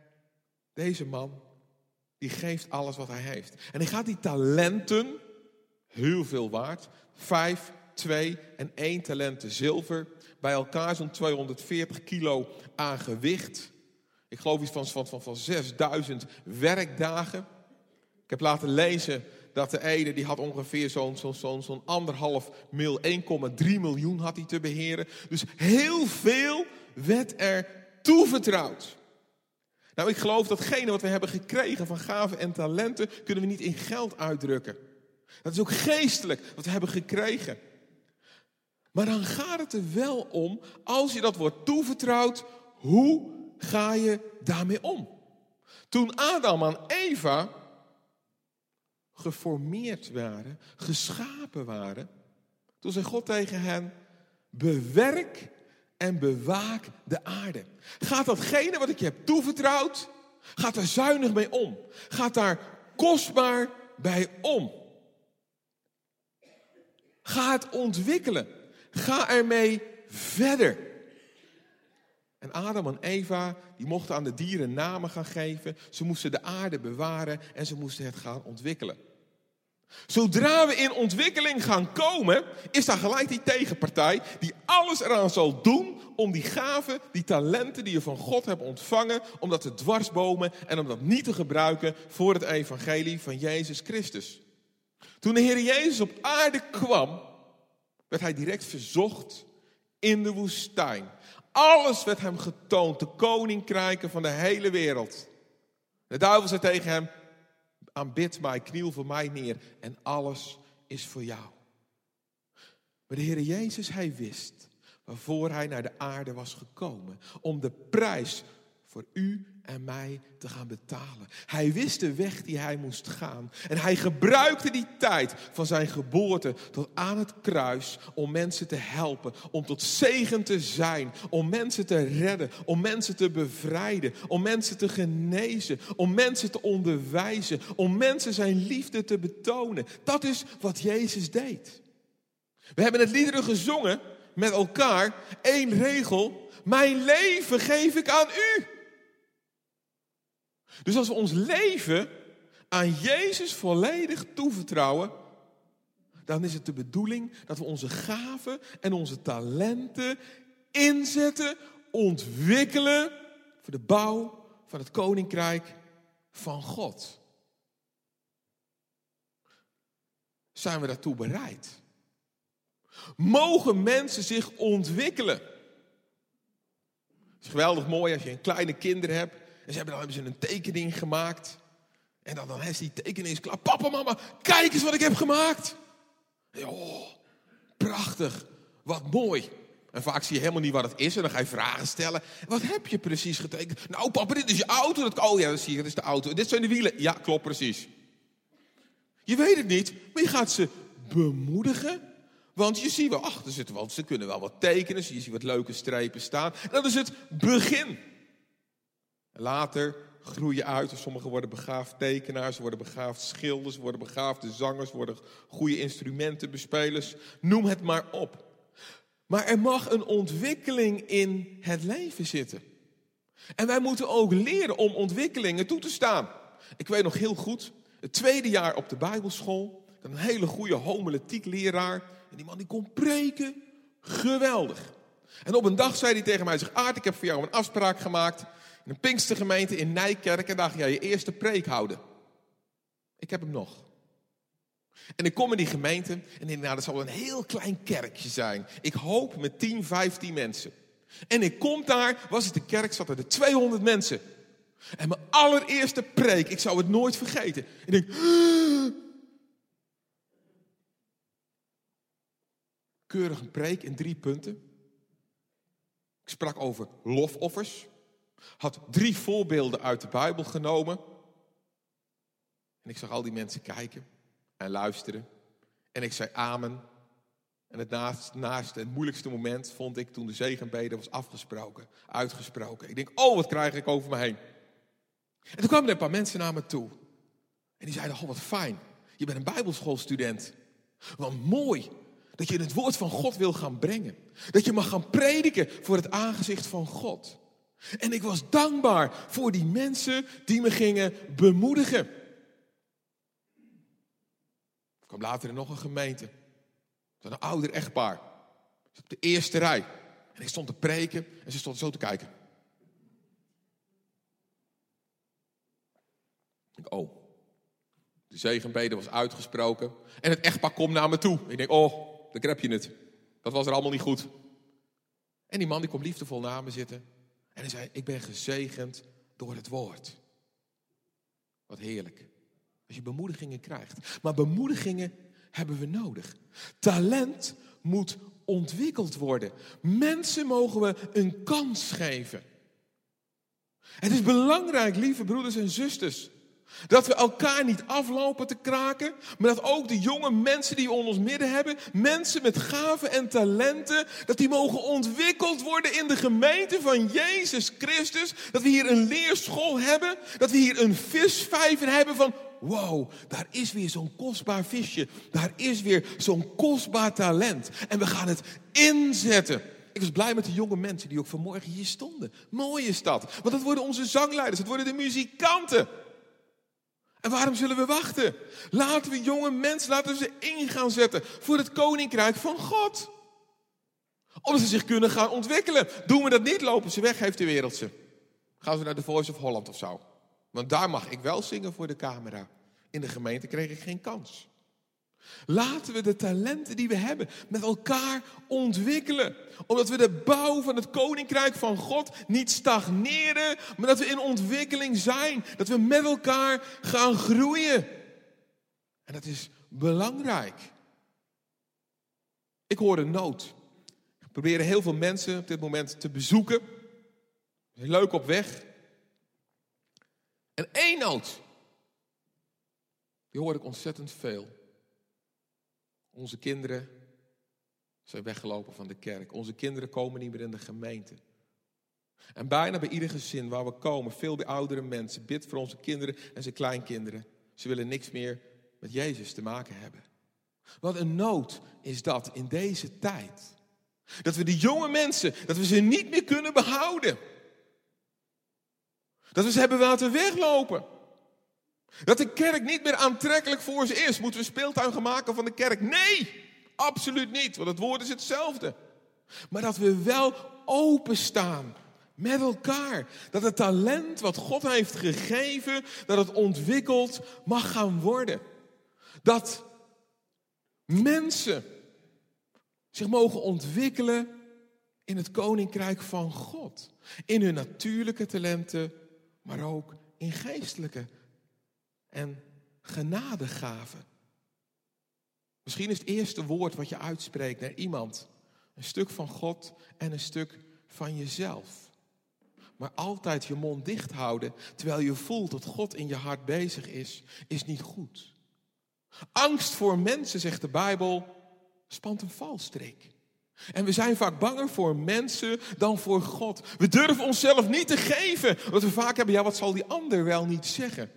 [SPEAKER 3] deze man, die geeft alles wat hij heeft. En hij gaat die talenten, heel veel waard, vijf, twee en één talenten zilver, bij elkaar zo'n 240 kilo aan gewicht. Ik geloof iets van, van, van, van 6000 werkdagen. Ik heb laten lezen dat de ene die had ongeveer zo'n zo'n anderhalf mil, 1,3 miljoen had hij te beheren. Dus heel veel werd er toevertrouwd. Nou, ik geloof datgene wat we hebben gekregen van gaven en talenten, kunnen we niet in geld uitdrukken. Dat is ook geestelijk wat we hebben gekregen. Maar dan gaat het er wel om, als je dat wordt toevertrouwd, hoe ga je daarmee om? Toen Adam en Eva geformeerd waren, geschapen waren. Toen zei God tegen hen, bewerk en bewaak de aarde. Gaat datgene wat ik je heb toevertrouwd, gaat daar zuinig mee om. Gaat daar kostbaar bij om. Ga het ontwikkelen. Ga ermee verder. En Adam en Eva, die mochten aan de dieren namen gaan geven. Ze moesten de aarde bewaren en ze moesten het gaan ontwikkelen. Zodra we in ontwikkeling gaan komen, is daar gelijk die tegenpartij die alles eraan zal doen om die gaven, die talenten die je van God hebt ontvangen, om dat te dwarsbomen en om dat niet te gebruiken voor het evangelie van Jezus Christus. Toen de Heer Jezus op aarde kwam, werd hij direct verzocht in de woestijn. Alles werd hem getoond, de koninkrijken van de hele wereld. De duivel zei tegen hem, aanbid mij, kniel voor mij neer en alles is voor jou. Maar de Heer Jezus, hij wist waarvoor hij naar de aarde was gekomen. Om de prijs voor u en mij te gaan betalen. Hij wist de weg die hij moest gaan. En hij gebruikte die tijd van zijn geboorte tot aan het kruis om mensen te helpen, om tot zegen te zijn, om mensen te redden, om mensen te bevrijden, om mensen te genezen, om mensen te onderwijzen, om mensen zijn liefde te betonen. Dat is wat Jezus deed. We hebben het liederen gezongen met elkaar, één regel. Mijn leven geef ik aan u. Dus als we ons leven aan Jezus volledig toevertrouwen, dan is het de bedoeling dat we onze gaven en onze talenten inzetten, ontwikkelen voor de bouw van het koninkrijk van God. Zijn we daartoe bereid? Mogen mensen zich ontwikkelen? Het is geweldig mooi als je een kleine kinderen hebt en ze hebben, dan hebben ze een tekening gemaakt. En dan, dan is die tekening is klaar. Papa, mama, kijk eens wat ik heb gemaakt. Oh, prachtig. Wat mooi. En vaak zie je helemaal niet wat het is. En dan ga je vragen stellen. Wat heb je precies getekend? Nou, papa, dit is je auto. Dat, oh ja, dat zie je. Dat is de auto. Dit zijn de wielen. Ja, klopt precies. Je weet het niet, maar je gaat ze bemoedigen. Want je ziet wel, ach, er zitten wel, ze kunnen wel wat tekenen. Je ziet wat leuke strepen staan. Dat is het begin. Later groeien uit. Sommigen worden begaafd tekenaars, worden begaafd schilders, worden begaafde zangers, worden goede instrumentenbespelers. Noem het maar op. Maar er mag een ontwikkeling in het leven zitten. En wij moeten ook leren om ontwikkelingen toe te staan. Ik weet nog heel goed, het tweede jaar op de Bijbelschool, een hele goede homiletiek leraar. En die man die kon preken, geweldig. En op een dag zei hij tegen mij, zeg Aard, ik heb voor jou een afspraak gemaakt in een Pinkstergemeente in Nijkerk en daar ga je je eerste preek houden. Ik heb hem nog. En ik kom in die gemeente en denk, nou, dat zal een heel klein kerkje zijn. Ik hoop met 10, 15 mensen. En ik kom daar, was het de kerk, zat er 200 mensen. En mijn allereerste preek, ik zou het nooit vergeten. Ik denk, keurig een preek in drie punten. Ik sprak over lofoffers. Had drie voorbeelden uit de Bijbel genomen. En ik zag al die mensen kijken en luisteren. En ik zei amen. En het naast, naast het moeilijkste moment vond ik toen de zegenbede was afgesproken, uitgesproken. Ik denk, oh, wat krijg ik over me heen? En toen kwamen er een paar mensen naar me toe. En die zeiden, oh, wat fijn. Je bent een bijbelschoolstudent. Wat mooi dat je het woord van God wil gaan brengen. Dat je mag gaan prediken voor het aangezicht van God. En ik was dankbaar voor die mensen die me gingen bemoedigen. Er kwam later in nog een gemeente. Een ouder echtpaar. Op de eerste rij. En ik stond te preken en ze stond zo te kijken. Ik oh. De zegenbede was uitgesproken. En het echtpaar komt naar me toe. Ik denk, oh, dan heb je het. Dat was er allemaal niet goed. En die man die komt liefdevol naar me zitten. En hij zei, ik ben gezegend door het woord. Wat heerlijk. Als je bemoedigingen krijgt. Maar bemoedigingen hebben we nodig. Talent moet ontwikkeld worden. Mensen mogen we een kans geven. Het is belangrijk, lieve broeders en zusters, dat we elkaar niet aflopen te kraken, maar dat ook de jonge mensen die we ons midden hebben, mensen met gaven en talenten, dat die mogen ontwikkeld worden in de gemeente van Jezus Christus. Dat we hier een leerschool hebben, dat we hier een visvijver hebben van, wow, daar is weer zo'n kostbaar visje, daar is weer zo'n kostbaar talent. En we gaan het inzetten. Ik was blij met de jonge mensen die ook vanmorgen hier stonden. Mooie stad. Want dat worden onze zangleiders, het worden de muzikanten. En waarom zullen we wachten? Laten we jonge mensen, laten we ze in gaan zetten voor het koninkrijk van God. Omdat ze zich kunnen gaan ontwikkelen. Doen we dat niet, lopen ze weg, heeft de wereld ze. Gaan ze naar de Voice of Holland of zo. Want daar mag ik wel zingen voor de camera. In de gemeente kreeg ik geen kans. Laten we de talenten die we hebben met elkaar ontwikkelen. Omdat we de bouw van het koninkrijk van God niet stagneren, maar dat we in ontwikkeling zijn. Dat we met elkaar gaan groeien. En dat is belangrijk. Ik hoor een nood. Ik probeer heel veel mensen op dit moment te bezoeken. Leuk op weg. En één nood, die hoor ik ontzettend veel. Onze kinderen zijn weggelopen van de kerk. Onze kinderen komen niet meer in de gemeente. En bijna bij ieder gezin waar we komen, veel bij oudere mensen, bid voor onze kinderen en zijn kleinkinderen. Ze willen niks meer met Jezus te maken hebben. Wat een nood is dat in deze tijd. Dat we die jonge mensen, dat we ze niet meer kunnen behouden. Dat we ze hebben laten weglopen. Dat de kerk niet meer aantrekkelijk voor ze is. Moeten we speeltuin maken van de kerk? Nee, absoluut niet, want het woord is hetzelfde. Maar dat we wel openstaan met elkaar. Dat het talent wat God heeft gegeven, dat het ontwikkeld mag gaan worden. Dat mensen zich mogen ontwikkelen in het koninkrijk van God. In hun natuurlijke talenten, maar ook in geestelijke en genadegaven. Misschien is het eerste woord wat je uitspreekt naar iemand een stuk van God en een stuk van jezelf. Maar altijd je mond dicht houden terwijl je voelt dat God in je hart bezig is, is niet goed. Angst voor mensen, zegt de Bijbel, spant een valstrik. En we zijn vaak banger voor mensen dan voor God. We durven onszelf niet te geven. Wat we vaak hebben, ja, wat zal die ander wel niet zeggen?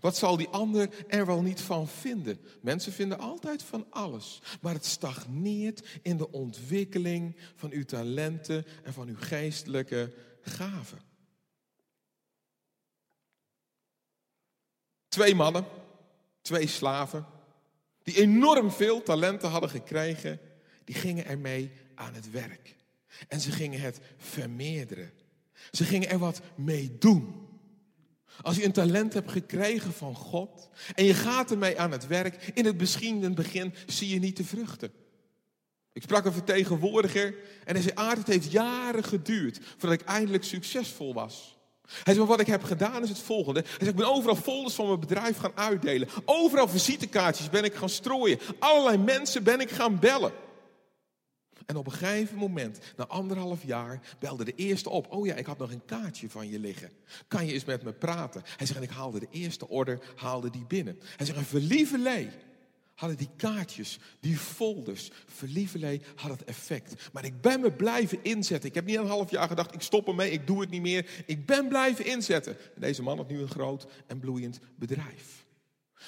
[SPEAKER 3] Wat zal die ander er wel niet van vinden? Mensen vinden altijd van alles, maar het stagneert in de ontwikkeling van uw talenten en van uw geestelijke gaven. Twee mannen, twee slaven, die enorm veel talenten hadden gekregen, die gingen ermee aan het werk. En ze gingen het vermeerderen. Ze gingen er wat mee doen. Als je een talent hebt gekregen van God en je gaat ermee aan het werk, in het misschien begin zie je niet de vruchten. Ik sprak een vertegenwoordiger en hij zei, Aard, het heeft jaren geduurd voordat ik eindelijk succesvol was. Hij zei, wat ik heb gedaan is het volgende. Hij zei, ik ben overal folders van mijn bedrijf gaan uitdelen. Overal visitekaartjes ben ik gaan strooien. Allerlei mensen ben ik gaan bellen. En op een gegeven moment, na anderhalf jaar, belde de eerste op. Oh ja, ik had nog een kaartje van je liggen. Kan je eens met me praten? Hij zegt, en ik haalde de eerste order, haalde die binnen. Hij zegt, en verlievelee hadden die kaartjes, die folders, verlievelee had het effect. Maar ik ben me blijven inzetten. Ik heb niet een half jaar gedacht, ik stop ermee, ik doe het niet meer. Ik ben blijven inzetten. En deze man had nu een groot en bloeiend bedrijf.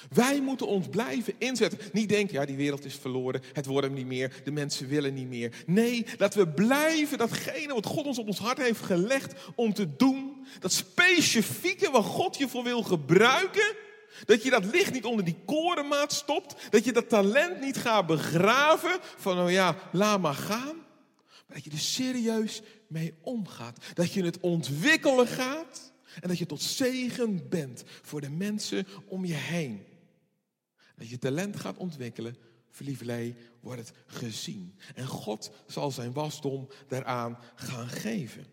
[SPEAKER 3] Wij moeten ons blijven inzetten. Niet denken, ja, die wereld is verloren, het wordt hem niet meer, de mensen willen niet meer. Nee, dat we blijven datgene wat God ons op ons hart heeft gelegd om te doen, dat specifieke wat God je voor wil gebruiken, dat je dat licht niet onder die korenmaat stopt, dat je dat talent niet gaat begraven van, oh ja, laat maar gaan. Maar dat je er serieus mee omgaat, dat je het ontwikkelen gaat. En dat je tot zegen bent voor de mensen om je heen. Dat je talent gaat ontwikkelen, verliefdelij wordt het gezien. En God zal zijn wasdom daaraan gaan geven.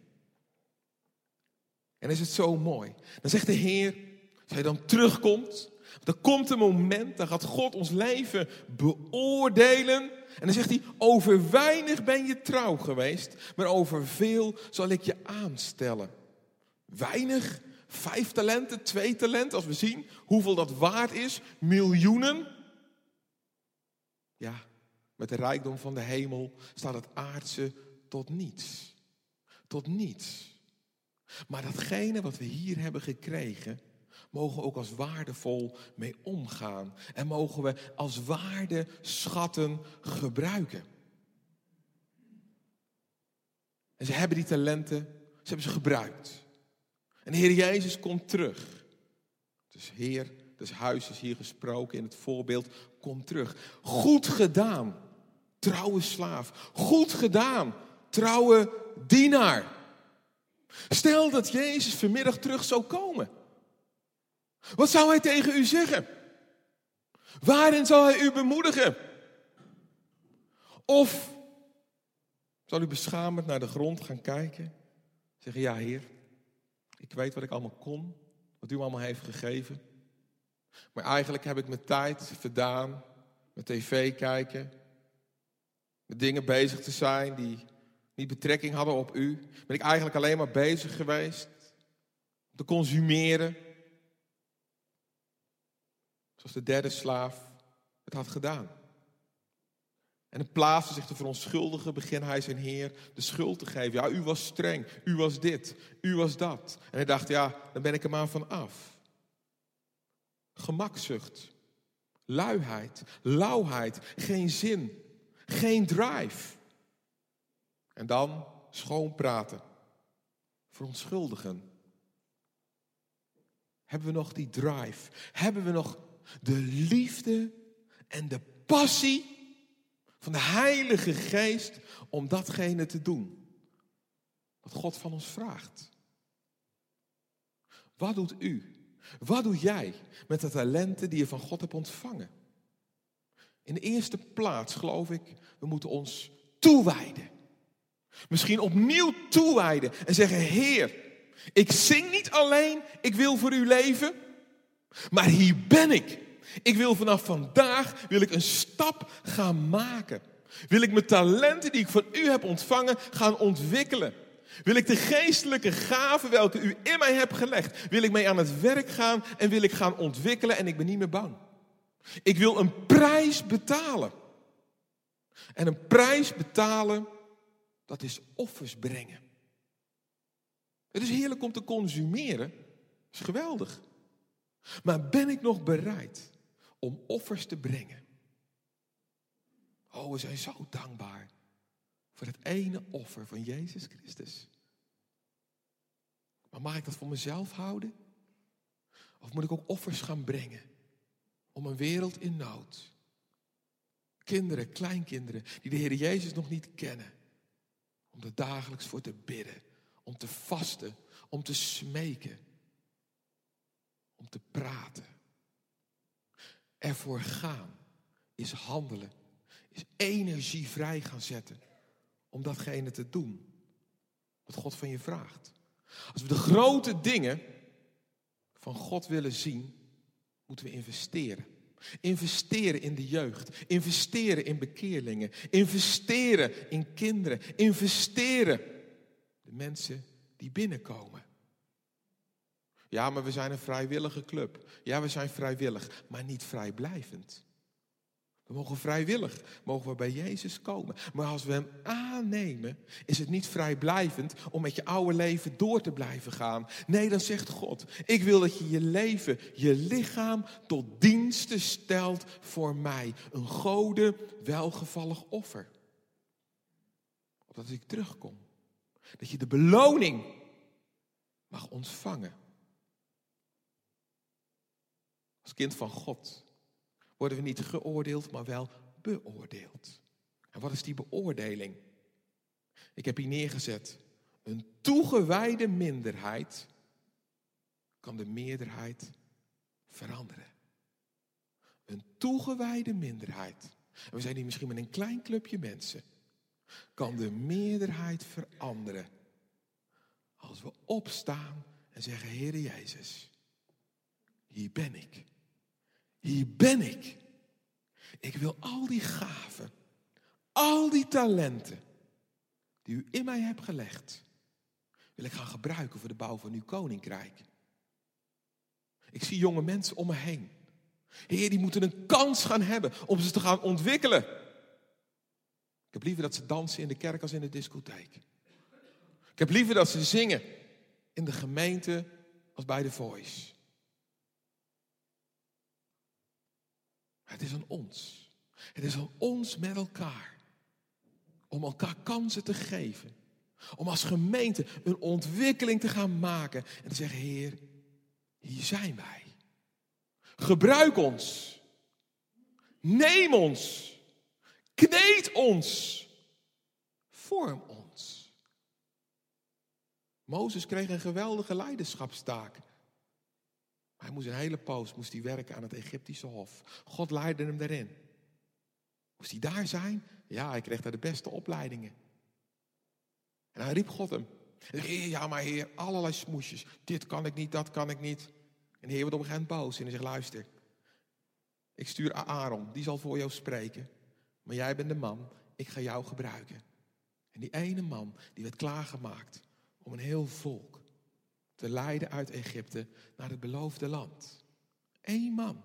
[SPEAKER 3] En is het zo mooi. Dan zegt de Heer, als hij dan terugkomt, dan komt een moment, dan gaat God ons leven beoordelen. En dan zegt hij, over weinig ben je trouw geweest, maar over veel zal ik je aanstellen. Weinig, vijf talenten, twee talenten, als we zien hoeveel dat waard is, miljoenen. Ja, met de rijkdom van de hemel staat het aardse tot niets. Tot niets. Maar datgene wat we hier hebben gekregen, mogen we ook als waardevol mee omgaan. En mogen we als waarde schatten gebruiken. En ze hebben die talenten, ze hebben ze gebruikt. En Heer Jezus komt terug. Dus Heer, Dus huis is hier gesproken in het voorbeeld. Kom terug. Goed gedaan, trouwe slaaf. Goed gedaan, trouwe dienaar. Stel dat Jezus vanmiddag terug zou komen. Wat zou hij tegen u zeggen? Waarin zal hij u bemoedigen? Of zal u beschamend naar de grond gaan kijken? Zeggen, ja heer, ik weet wat ik allemaal kon, wat u allemaal heeft gegeven. Maar eigenlijk heb ik mijn tijd verdaan met tv kijken, met dingen bezig te zijn die niet betrekking hadden op u. Ben ik eigenlijk alleen maar bezig geweest om te consumeren. Zoals de derde slaaf het had gedaan. En in plaats van zich te verontschuldigen, begint hij zijn Heer de schuld te geven. Ja, u was streng, u was dit, u was dat. En hij dacht, ja, dan ben ik er maar van af. Gemakzucht, luiheid, lauwheid, geen zin, geen drive. En dan schoonpraten, verontschuldigen. Hebben we nog die drive? Hebben we nog de liefde en de passie van de Heilige Geest om datgene te doen wat God van ons vraagt. Wat doet u? Wat doe jij met de talenten die je van God hebt ontvangen? In de eerste plaats geloof ik, we moeten ons toewijden. Misschien opnieuw toewijden en zeggen, Heer, ik zing niet alleen, ik wil voor u leven, maar hier ben ik. Ik wil vanaf vandaag wil ik een stap gaan maken. Wil ik mijn talenten die ik van u heb ontvangen gaan ontwikkelen. Wil ik de geestelijke gaven welke u in mij hebt gelegd, wil ik mee aan het werk gaan en wil ik gaan ontwikkelen en ik ben niet meer bang. Ik wil een prijs betalen. En een prijs betalen, dat is offers brengen. Het is heerlijk om te consumeren. Dat is geweldig. Maar ben ik nog bereid om offers te brengen. Oh, we zijn zo dankbaar voor het ene offer van Jezus Christus. Maar mag ik dat voor mezelf houden? Of moet ik ook offers gaan brengen om een wereld in nood? Kinderen, kleinkinderen die de Heer Jezus nog niet kennen. Om er dagelijks voor te bidden, om te vasten, om te smeken, om te praten. Ervoor gaan is handelen, is energie vrij gaan zetten om datgene te doen wat God van je vraagt. Als we de grote dingen van God willen zien, moeten we investeren. Investeren in de jeugd, investeren in bekeerlingen, investeren in kinderen, investeren de mensen die binnenkomen. Ja, maar we zijn een vrijwillige club. Ja, we zijn vrijwillig, maar niet vrijblijvend. We mogen vrijwillig, mogen we bij Jezus komen. Maar als we Hem aannemen, is het niet vrijblijvend om met je oude leven door te blijven gaan. Nee, dan zegt God, ik wil dat je je leven, je lichaam tot diensten stelt voor mij. Een gode, welgevallig offer. Opdat ik terugkom. Dat je de beloning mag ontvangen Als kind van God worden we niet geoordeeld, maar wel beoordeeld. En wat is die beoordeling? Ik heb hier neergezet. Een toegewijde minderheid kan de meerderheid veranderen. Een toegewijde minderheid. En we zijn hier misschien met een klein clubje mensen. Kan de meerderheid veranderen. Als we opstaan en zeggen, Heere Jezus, hier ben ik. Hier ben ik. Ik wil al die gaven, al die talenten die u in mij hebt gelegd, wil ik gaan gebruiken voor de bouw van uw koninkrijk. Ik zie jonge mensen om me heen. Heer, die moeten een kans gaan hebben om ze te gaan ontwikkelen. Ik heb liever dat ze dansen in de kerk als in de discotheek. Ik heb liever dat ze zingen in de gemeente als bij de Voice. Het is aan ons. Het is aan ons met elkaar. Om elkaar kansen te geven. Om als gemeente een ontwikkeling te gaan maken. En te zeggen, Heer, hier zijn wij. Gebruik ons. Neem ons. Kneed ons. Vorm ons. Mozes kreeg een geweldige leiderschapstaak. Hij moest een hele poos moest hij werken aan het Egyptische hof. God leidde hem daarin. Moest hij daar zijn? Ja, hij kreeg daar de beste opleidingen. En hij riep God hem. Ja, maar heer, allerlei smoesjes. Dit kan ik niet, dat kan ik niet. En de heer wordt op een gegeven moment boos en hij zegt, luister. Ik stuur Aaron, die zal voor jou spreken. Maar jij bent de man, ik ga jou gebruiken. En die ene man, die werd klaargemaakt om een heel volk te leiden uit Egypte naar het beloofde land. Eén man.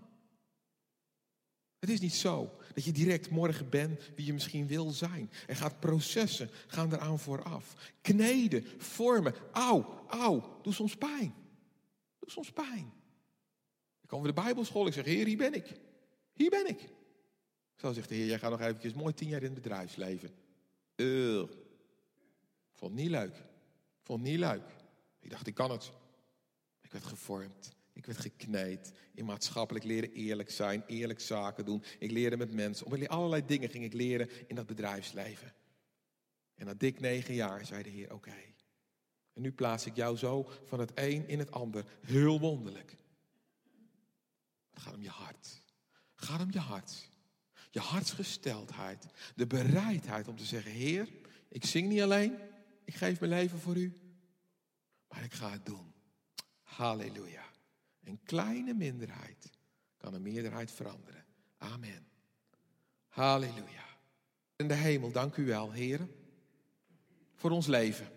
[SPEAKER 3] Het is niet zo dat je direct morgen bent wie je misschien wil zijn. Er gaat processen, gaan eraan vooraf. Kneden, vormen, auw, auw, doe soms pijn. Doe soms pijn. Ik kom weer de Bijbelschool, ik zeg, Heer, hier ben ik. Hier ben ik. Zo zegt de Heer, jij gaat nog eventjes mooi tien jaar in het bedrijfsleven. Uh, vond niet leuk. Vond niet leuk. Ik dacht, ik kan het. Ik werd gevormd. Ik werd gekneed. In maatschappelijk leren eerlijk zijn, eerlijk zaken doen. Ik leerde met mensen. Om allerlei dingen ging ik leren in dat bedrijfsleven. En na dik negen jaar zei de Heer, oké. En nu plaats ik jou zo van het een in het ander. Heel wonderlijk. Het gaat om je hart. Het gaat om je hart. Je hartsgesteldheid. De bereidheid om te zeggen, Heer, ik zing niet alleen. Ik geef mijn leven voor u. Maar ik ga het doen. Halleluja. Een kleine minderheid kan een meerderheid veranderen. Amen. Halleluja. In de hemel, dank u wel, Heer, voor ons leven.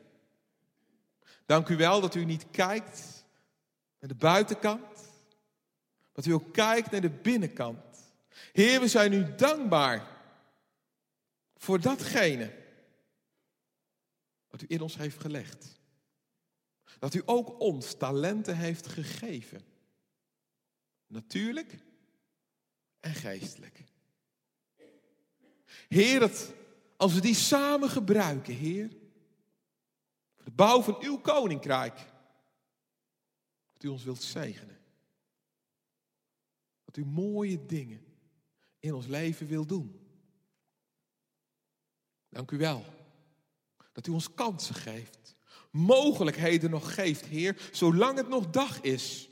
[SPEAKER 3] Dank u wel dat u niet kijkt naar de buitenkant, dat u ook kijkt naar de binnenkant. Heer, we zijn u dankbaar voor datgene wat u in ons heeft gelegd. Dat u ook ons talenten heeft gegeven. Natuurlijk en geestelijk. Heer, dat als we die samen gebruiken, Heer, voor de bouw van uw koninkrijk, dat u ons wilt zegenen. Dat u mooie dingen in ons leven wilt doen. Dank u wel dat u ons kansen geeft, mogelijkheden nog geeft, Heer, zolang het nog dag is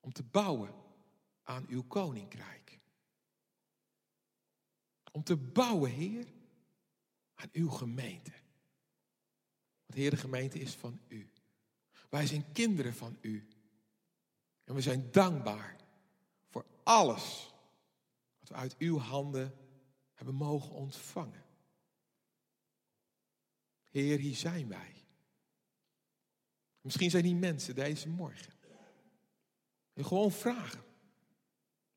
[SPEAKER 3] om te bouwen aan uw koninkrijk. Om te bouwen, Heer, aan uw gemeente. Want Heer, de gemeente is van u. Wij zijn kinderen van u. En we zijn dankbaar voor alles wat we uit uw handen hebben mogen ontvangen. Heer, hier zijn wij. Misschien zijn die mensen deze morgen en gewoon vragen.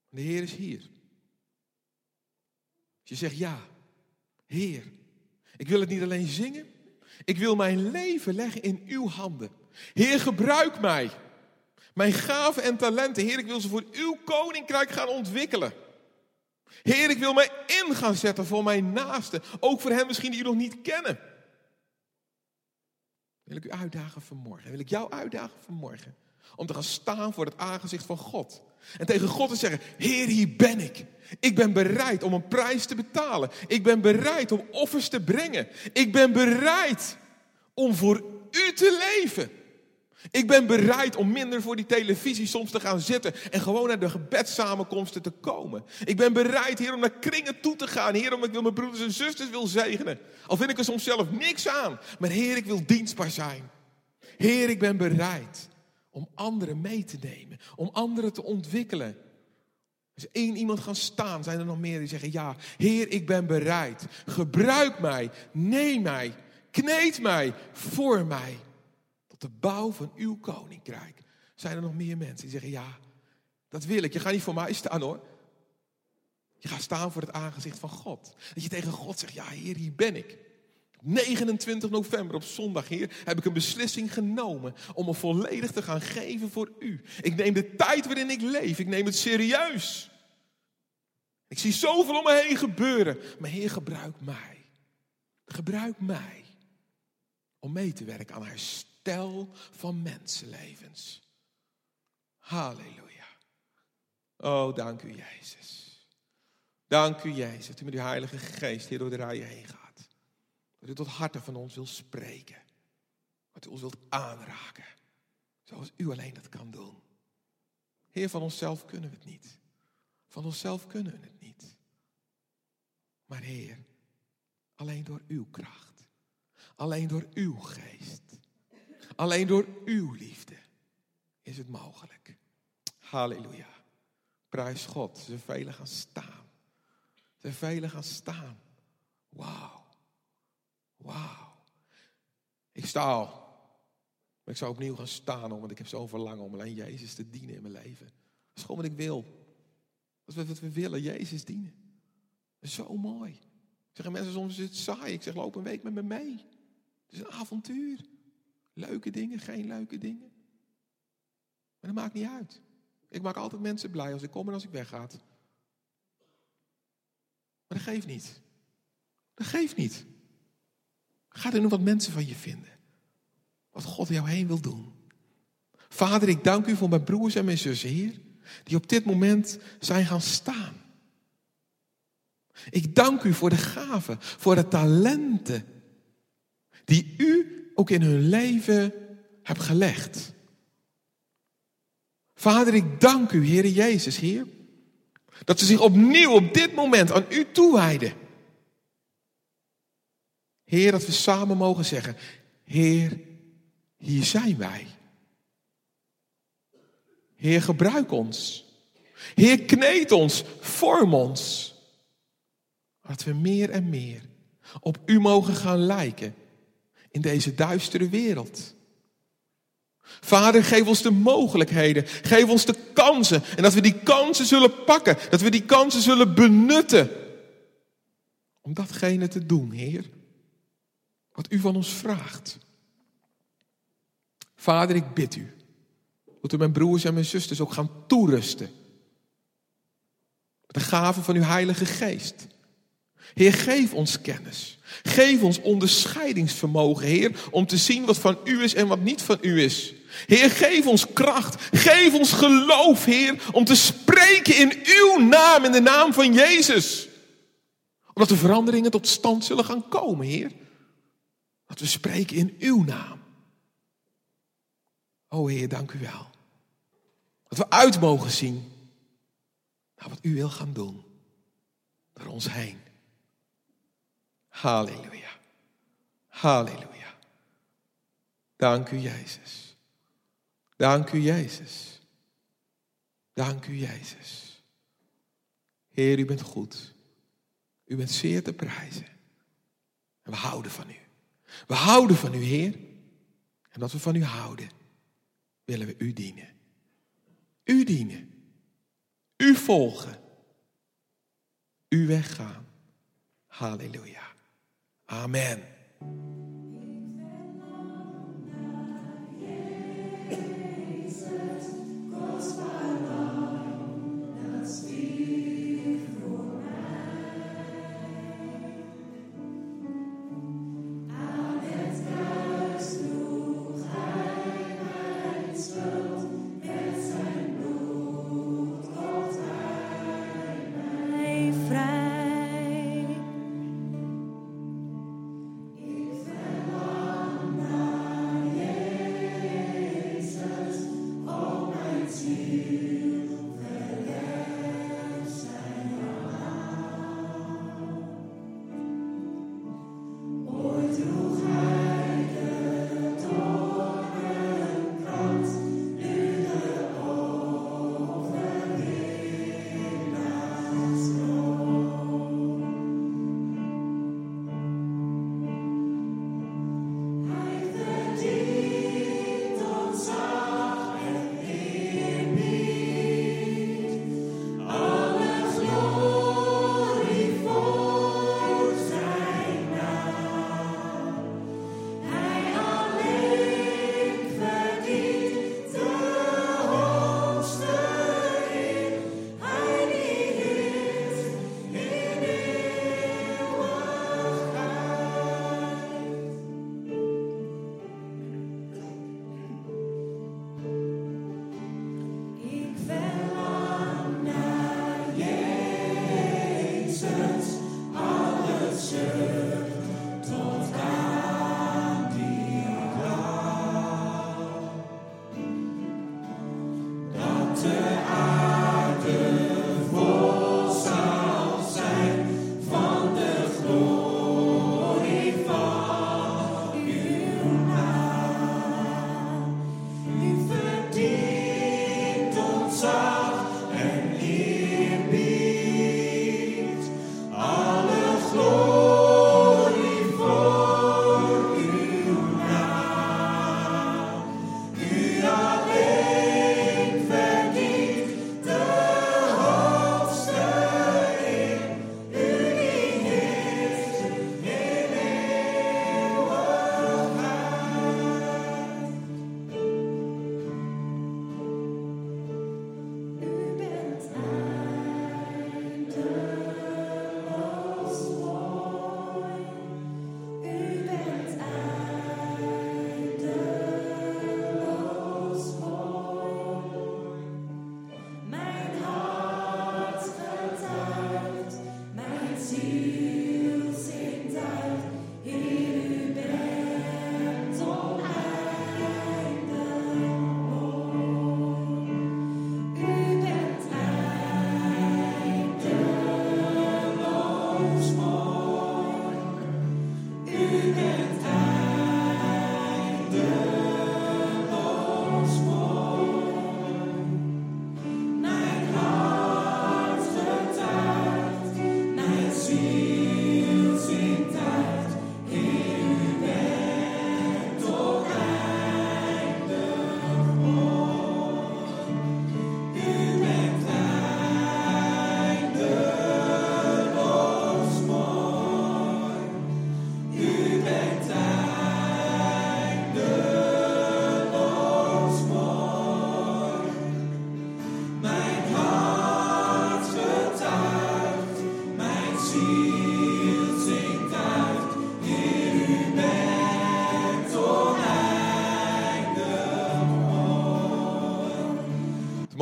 [SPEAKER 3] De Heer is hier. Als je zegt ja, Heer, ik wil het niet alleen zingen. Ik wil mijn leven leggen in uw handen. Heer, gebruik mij. Mijn gaven en talenten. Heer, ik wil ze voor uw koninkrijk gaan ontwikkelen. Heer, ik wil mij in gaan zetten voor mijn naasten. Ook voor hen misschien die u nog niet kennen. Wil ik u uitdagen vanmorgen. Wil ik jou uitdagen vanmorgen om te gaan staan voor het aangezicht van God. En tegen God te zeggen: Heer, hier ben ik. Ik ben bereid om een prijs te betalen. Ik ben bereid om offers te brengen. Ik ben bereid om voor u te leven. Ik ben bereid om minder voor die televisie soms te gaan zitten en gewoon naar de gebedssamenkomsten te komen. Ik ben bereid, Heer, om naar kringen toe te gaan. Heer, omdat ik wil mijn broeders en zusters wil zegenen. Al vind ik er soms zelf niks aan. Maar Heer, ik wil dienstbaar zijn. Heer, ik ben bereid om anderen mee te nemen, om anderen te ontwikkelen. Als één iemand gaan staan, zijn er nog meer die zeggen: Ja, Heer, ik ben bereid. Gebruik mij, neem mij, kneed mij, voor mij. De bouw van uw koninkrijk. Zijn er nog meer mensen die zeggen: Ja, dat wil ik. Je gaat niet voor mij staan hoor. Je gaat staan voor het aangezicht van God. Dat je tegen God zegt: Ja, Heer, hier ben ik. 29 november op zondag, Heer, heb ik een beslissing genomen om me volledig te gaan geven voor U. Ik neem de tijd waarin ik leef, ik neem het serieus. Ik zie zoveel om me heen gebeuren, maar Heer, gebruik mij. Gebruik mij om mee te werken aan herstel van mensenlevens. Halleluja. Oh, dank u, Jezus. Dank u, Jezus, dat u met uw Heilige Geest hier door de rijen heen gaat. Dat u tot harten van ons wil spreken. Dat u ons wilt aanraken. Zoals u alleen dat kan doen. Heer, van onszelf kunnen we het niet. Van onszelf kunnen we het niet. Maar Heer, alleen door uw kracht. Alleen door uw geest. Alleen door uw liefde is het mogelijk. Halleluja. Prijs God. Ze velen gaan staan. Ze velen gaan staan. Wauw. Wauw. Ik sta al. Maar ik zou opnieuw gaan staan, want ik heb zo verlangen om alleen Jezus te dienen in mijn leven. Dat is gewoon wat ik wil. Dat is wat we willen, Jezus dienen. Dat is zo mooi. Zeggen mensen soms is het saai. Ik zeg, loop een week met me mee. Het is een avontuur. Leuke dingen, geen leuke dingen. Maar dat maakt niet uit. Ik maak altijd mensen blij als ik kom en als ik wegga. Maar dat geeft niet. Dat geeft niet. Ga er nu wat mensen van je vinden. Wat God jou heen wil doen. Vader, ik dank u voor mijn broers en mijn zussen, Heer. Die op dit moment zijn gaan staan. Ik dank u voor de gaven, voor de talenten. Die u ook in hun leven hebt gelegd. Vader, ik dank u, Heer Jezus, Heer. Dat ze zich opnieuw op dit moment aan u toewijden. Heer, dat we samen mogen zeggen, Heer, hier zijn wij. Heer, gebruik ons. Heer, kneed ons, vorm ons. Dat we meer en meer op u mogen gaan lijken in deze duistere wereld. Vader, geef ons de mogelijkheden. Geef ons de kansen. En dat we die kansen zullen pakken. Dat we die kansen zullen benutten. Om datgene te doen, Heer. Wat u van ons vraagt. Vader, ik bid u. Dat u mijn broers en mijn zusters ook gaan toerusten. De gaven van uw Heilige Geest. Heer, geef ons kennis. Geef ons onderscheidingsvermogen, Heer, om te zien wat van u is en wat niet van u is. Heer, geef ons kracht. Geef ons geloof, Heer, om te spreken in uw naam, in de naam van Jezus. Omdat de veranderingen tot stand zullen gaan komen, Heer. Dat we spreken in uw naam. O Heer, dank u wel. Dat we uit mogen zien naar wat u wil gaan doen. Door ons heen. Halleluja. Halleluja. Dank u, Jezus. Dank u, Jezus. Dank u, Jezus. Heer, u bent goed. U bent zeer te prijzen. En we houden van u. We houden van u, Heer. En omdat we van u houden, willen we u dienen. U dienen. U volgen. U weggaan. Halleluja. Amen.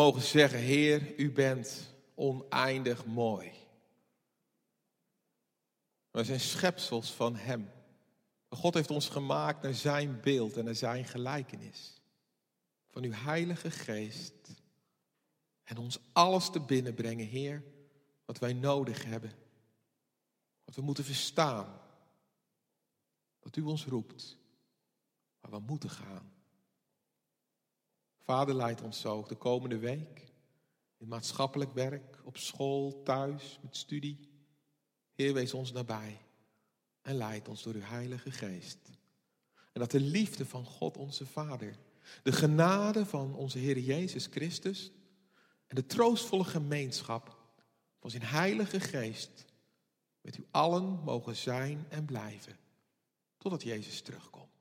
[SPEAKER 3] Mogen zeggen, Heer, u bent oneindig mooi. Wij zijn schepsels van Hem. God heeft ons gemaakt naar Zijn beeld en naar Zijn gelijkenis. Van uw Heilige Geest. En ons alles te binnenbrengen, Heer, wat wij nodig hebben. Wat we moeten verstaan. Dat u ons roept. Waar we moeten gaan. Vader leidt ons zo de komende week. In maatschappelijk werk, op school, thuis, met studie. Heer, wees ons nabij. En leid ons door uw Heilige Geest. En dat de liefde van God onze Vader, de genade van onze Heer Jezus Christus en de troostvolle gemeenschap van zijn Heilige Geest met u allen mogen zijn en blijven, totdat Jezus terugkomt.